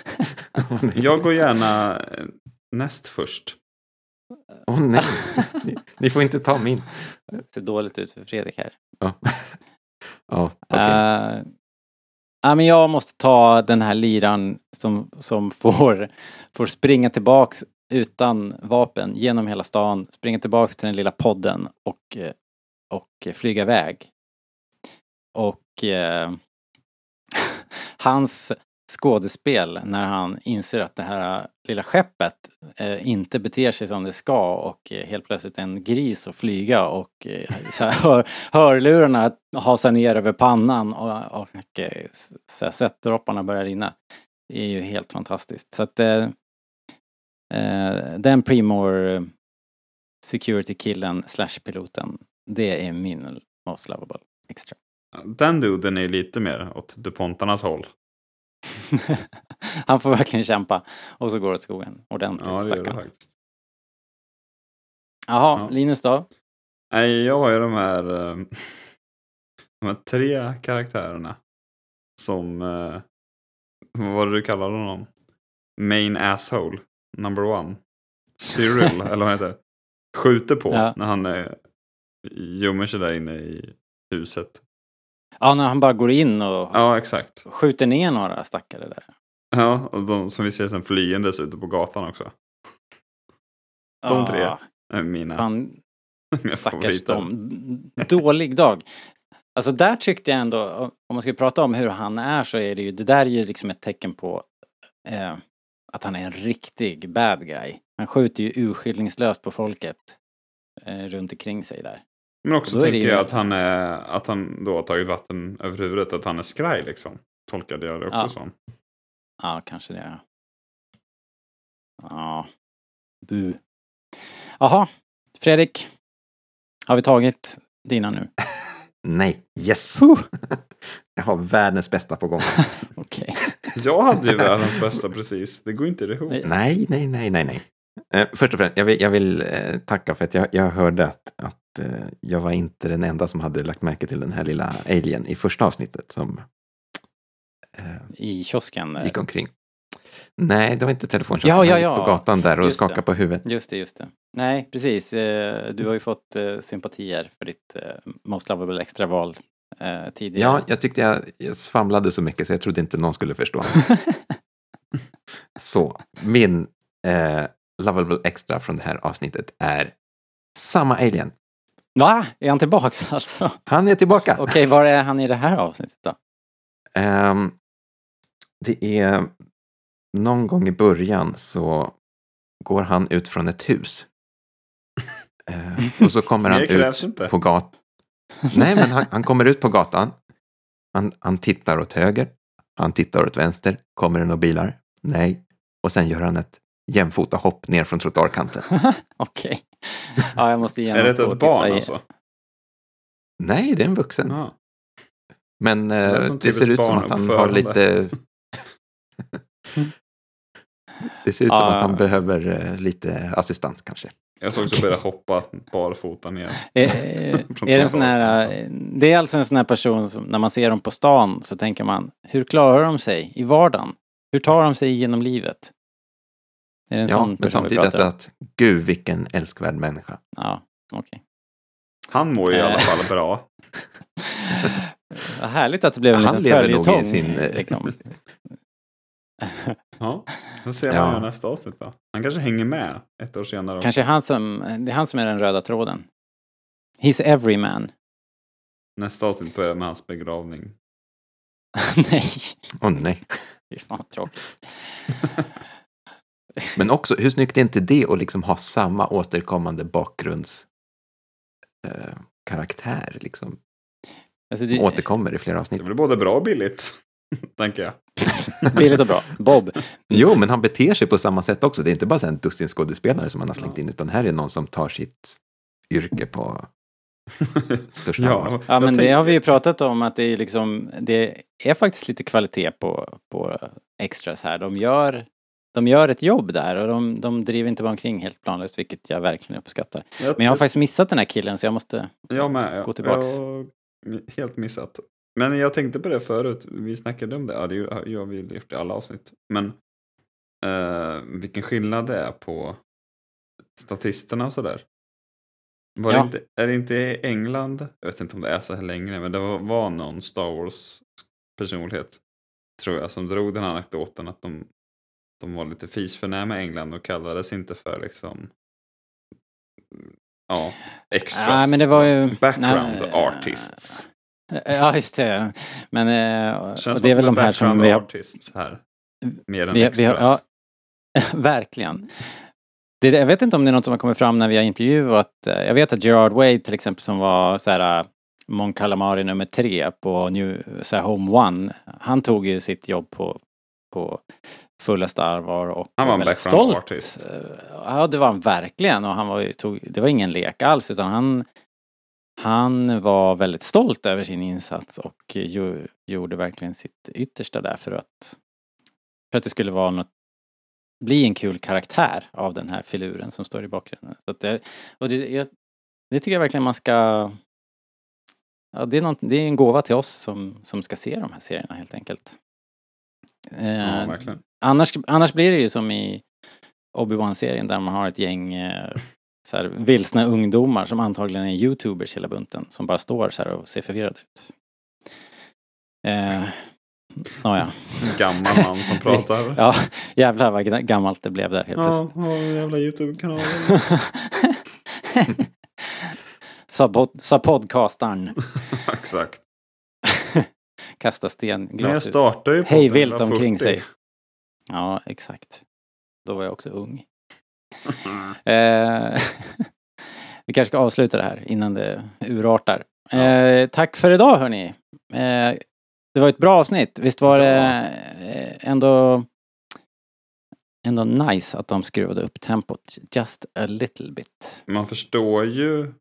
Åh nej. Jag går gärna eh, näst först. Åh nej. Ni, ni får inte ta min. Det ser dåligt ut för Fredrik här. Ja. Ja, okej. Eh, ja, men jag måste ta den här liran som, som får, får springa tillbaks utan vapen genom hela stan, springa tillbaks till den lilla podden och, eh, och flyga iväg. Och eh, <laughs> hans skådespel när han inser att det här lilla skeppet eh, inte beter sig som det ska och eh, helt plötsligt en gris att flyga och eh, så här, <laughs> hör, hörlurarna hasar ner över pannan och, och och eh, så här, svettdropparna börjar rinna. Det är ju helt fantastiskt. Så att eh, eh den Primor eh, security-killen slash piloten, det är min most lovable extra. Den duden är lite mer åt DuPontarnas håll. <laughs> Han får verkligen kämpa och så går det åt skogen ordentligt Ja, stackarn. Jaha, Ja. Linus då? Nej, jag har ju de här, eh, <laughs> de här tre karaktärerna. Som, eh, vad var det du kallade honom? Main asshole, number one. Cyril, <laughs> eller vad heter det? Skjuter på Ja. när han gömmer sig där inne i huset. Ja, när han bara går in och Ja, exakt. skjuter ner några stackare där. Ja, och de som vi ser sen flyendes ute på gatan också. De tre Ja, är mina, fan, <laughs> mina stackars dem. Dålig dag. Alltså där tyckte jag ändå, om man ska prata om hur han är så är det ju, det där är ju liksom ett tecken på eh, att han är en riktig bad guy. Han skjuter ju urskillningslöst på folket eh, runt omkring sig där. Men också tänker jag att han, är, att han då har tagit vatten över huvudet, att han är skraj liksom. Tolkade jag det också Ja. som. Ja, kanske det. ja. Ja. Bu. Jaha, Fredrik. Har vi tagit dina nu? <laughs> Nej. Yes. <laughs> Jag har världens bästa på gång. <laughs> Okej. Jag hade ju världens bästa precis. Det går inte ihop. Nej. Nej, nej, nej, nej, nej. Eh, först och främst, jag vill, jag vill eh, tacka för att jag, jag hörde att, att jag var inte den enda som hade lagt märke till den här lilla alien i första avsnittet som eh, I kiosken. eh, gick omkring. Nej, det var inte telefonkiosken. Ja, ja, ja. på gatan där och Just skakade det. på huvudet. Just det, just det. Nej, precis. Eh, Du har ju fått eh, sympatier för ditt eh, Most Lovable Extra-val eh, tidigare. Ja, jag tyckte jag, jag svamlade så mycket så jag trodde inte någon skulle förstå. <laughs> så, min eh, Lovable Extra från det här avsnittet är samma alien. Va? Är han tillbaks <laughs> alltså? Han är tillbaka! Okej, var är han i det här avsnittet då? Ehm, det är någon gång i början så går han ut från ett hus. <laughs> Eh, och så kommer han ut inte. på gatan. Nej, men han, han kommer ut på gatan. Han, han tittar åt höger. Han tittar åt vänster. Kommer det några bilar? Nej. Och sen gör han ett jämfota hopp ner från trottoarkanten. <laughs> Okej. Ja, jag måste Är gärna det ett barn i... alltså? Nej, det är en vuxen. Ja. Men eh, är som det ser ut som att han har lite... <laughs> det ser ut som Ja. att han behöver eh, lite assistans kanske. Jag såg också börja hoppa barfota ner. <laughs> Är, är det en sån här, eh, det är alltså en sån här person som när man ser dem på stan så tänker man, hur klarar de sig i vardagen? Hur tar de sig genom livet? Är det en Ja, sån men samtidigt om? att, gud vilken älskvärd människa. Ja, okej. Han mår ju i alla Eh. fall bra. Vad <laughs> härligt att det blev en Han liten lever nog i följetong. sin, eh, Liksom. Ja, då ser man Ja. nästa avsnitt då. Han kanske hänger med ett år senare. Kanske han som, det är han som är den röda tråden. He's every man. Nästa avsnitt börjar med hans begravning. <laughs> nej. Åh oh, nej. Fy fan tråkigt. <laughs> Men också, hur snyggt är inte det att liksom ha samma återkommande bakgrundskaraktär? Eh, liksom. Alltså det... Återkommer i flera avsnitt. Det blir både bra och billigt, <laughs> tänker jag. <laughs> billigt och bra. Bob. Jo, men han beter sig på samma sätt också. Det är inte bara en dussin skådespelare som han har slängt in, utan här är någon som tar sitt yrke på <laughs> största ja. Ja, men det har vi ju pratat om att det är liksom, det är faktiskt lite kvalitet på, på extras här. De gör de gör ett jobb där och de, de driver inte bara omkring helt planlöst vilket jag verkligen uppskattar. Jag, Men jag har faktiskt missat den här killen så jag måste jag med, gå tillbaks. Jag helt missat. Men jag tänkte på det förut, vi snackade om det, ja det har vi gjort i alla avsnitt. Men eh, vilken skillnad det är på statisterna och sådär. Var ja. det inte, är det inte i England, jag vet inte om det är så här längre, men det var, var någon Star Wars personlighet, tror jag, som drog den här anekdoten att de de var lite fisförnäma i England och kallades inte för liksom ja, extras. Ja, men det var ju, background nej, artists. Ja, just det. Men eh, Känns det är väl de här som vi har... artists här. Mer än vi, extras. Vi har, ja, <laughs> verkligen. Det, jag vet inte om det är något som har kommit fram när vi har intervjuat. Eh, jag vet att Gerard Wade till exempel som var så här eh, Mon Calamari nummer tre på New, så här Home One. Han tog ju sitt jobb på, på fullaste allvar och han var en väldigt stolt. Artist. Eh, ja, det var han verkligen och han var ju, tog, det var ingen lek alls utan han han var väldigt stolt över sin insats och ju, gjorde verkligen sitt yttersta där för att för att det skulle vara något bli en kul karaktär av den här filuren som står i bakgrunden. Så det, och det, jag, det tycker jag verkligen man ska Ja, det är, något, det är en gåva till oss som, som ska se de här serierna helt enkelt. Eh, ja, verkligen. Annars, annars blir det ju som i Obi-Wan-serien där man har ett gäng eh, så här, vilsna ungdomar som antagligen är youtubers hela bunten som bara står så här och ser förvirrade ut. Eh, Nåja. Gammal man som <laughs> pratar. ja, jävlar vad gammalt det blev där helt ja, plötsligt. Ja, jävla youtube-kanal. <laughs> sa, pod sa podcastaren. <laughs> Exakt. Kasta sten, glashus. Hej vilt omkring sig. Ja, exakt. Då var jag också ung. <laughs> eh, <laughs> vi kanske ska avsluta det här innan det urartar. Eh, tack för idag hörni. Eh, det var ett bra avsnitt. Visst var det eh, ändå ändå nice att de skruvade upp tempot just a little bit. Man förstår ju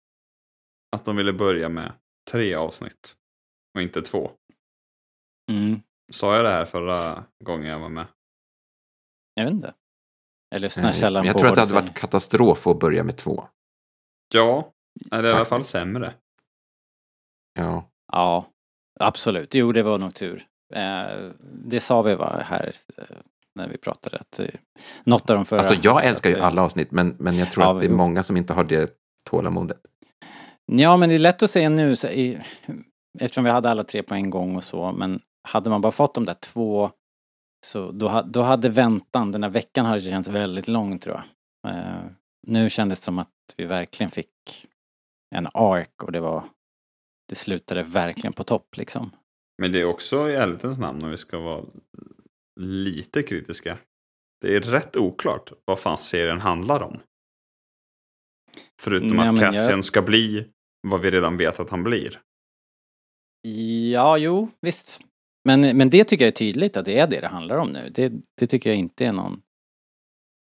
att de ville börja med tre avsnitt och inte två. Mm. Sa jag det här förra gången jag var med? Jag vet inte. Jag lyssnar sällan på Jag tror att det hade varit katastrof att börja med två. Ja, eller i alla fall sämre. Ja. Ja, absolut. Jo, det var nog tur. Eh, det sa vi va, här eh, när vi pratade att eh, något av de förra... Alltså jag älskar ju alla avsnitt men, men jag tror ja, att det är många som inte har det tålamodet. Ja, men det är lätt att säga nu så, i, eftersom vi hade alla tre på en gång och så men hade man bara fått de där två så då, då hade väntan, den här veckan hade känts väldigt lång tror jag. Uh, nu kändes det som att vi verkligen fick en ark och det var det slutade verkligen på topp liksom. Men det är också i ärlighetens namn om vi ska vara lite kritiska. Det är rätt oklart vad fan serien handlar om. Förutom ja, att Cassian jag... ska bli vad vi redan vet att han blir. Ja, jo, visst. Men, men det tycker jag är tydligt att det är det det handlar om nu. Det, det tycker jag inte är någon...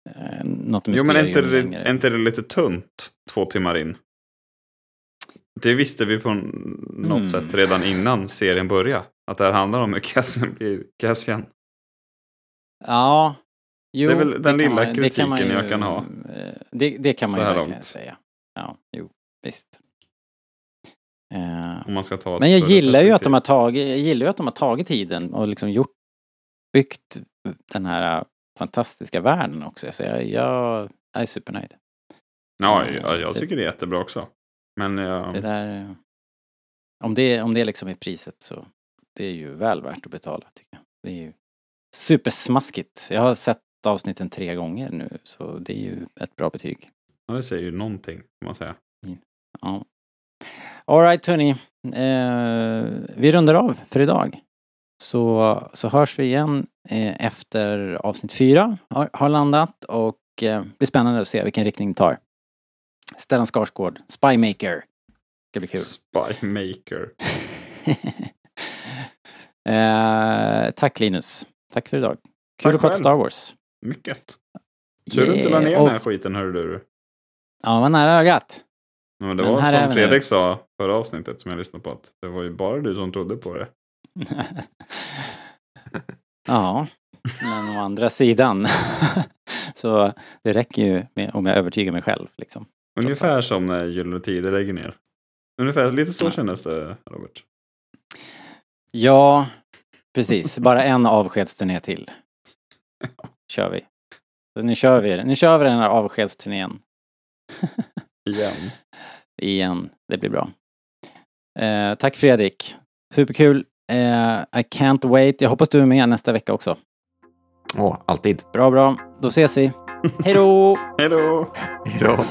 Eh, något Jo men är inte, det, är inte det lite tunt två timmar in? Det visste vi på något mm. sätt redan innan serien började. Att det här handlar om hur Cassian blir Cassian. Ja. Jo, det är väl den lilla man, kritiken kan ju, jag kan ha. Eh, det, det kan man ju verkligen långt. säga. Ja, jo, visst. Om man ska ta Men jag gillar ju att de har tagit, jag gillar ju att de har tagit tiden och liksom gjort, byggt den här fantastiska världen också. Så jag, jag är supernöjd. Ja, eh, jag, jag tycker det, det är jättebra också. Men jag... Det där, om det, om det liksom är priset så det är ju väl värt att betala tycker jag. Det är ju supersmaskigt. Jag har sett avsnitten tre gånger nu så det är ju ett bra betyg. Ja, det säger ju någonting, kan man säga. Ja. Alright hörni, Eh, vi rundar av för idag. Så, så hörs vi igen eh, efter avsnitt fyra har, har landat och eh, blir spännande att se vilken riktning det tar. Stellan Skarsgård, Spymaker. Det blir kul. Spymaker. <laughs> eh, tack Linus. Tack för idag. Kul att prata Star Wars. Mycket. Tur yeah. du inte la ner och... den här skiten hörru du. Ja, var nära ögat. Men det Men var som Fredrik sa förra avsnittet som jag lyssnade på att det var ju bara du som trodde på det. <laughs> ja, men å andra sidan <laughs> så det räcker ju med om jag övertygar mig själv. Liksom. Ungefär som när Gyllene Tider lägger ner. Ungefär lite så kändes det, Robert. Ja, precis. Bara en avskedsturné till. <laughs> Kör vi. Så nu kör vi Nu kör vi den här avskedsturnén. Igen. Igen. Det blir bra. Eh, tack Fredrik. Superkul. Eh, I can't wait. Jag hoppas du är med nästa vecka också. Åh, oh, alltid. Bra, bra. Då ses vi. <laughs> Hej då! Hej då! Hej då!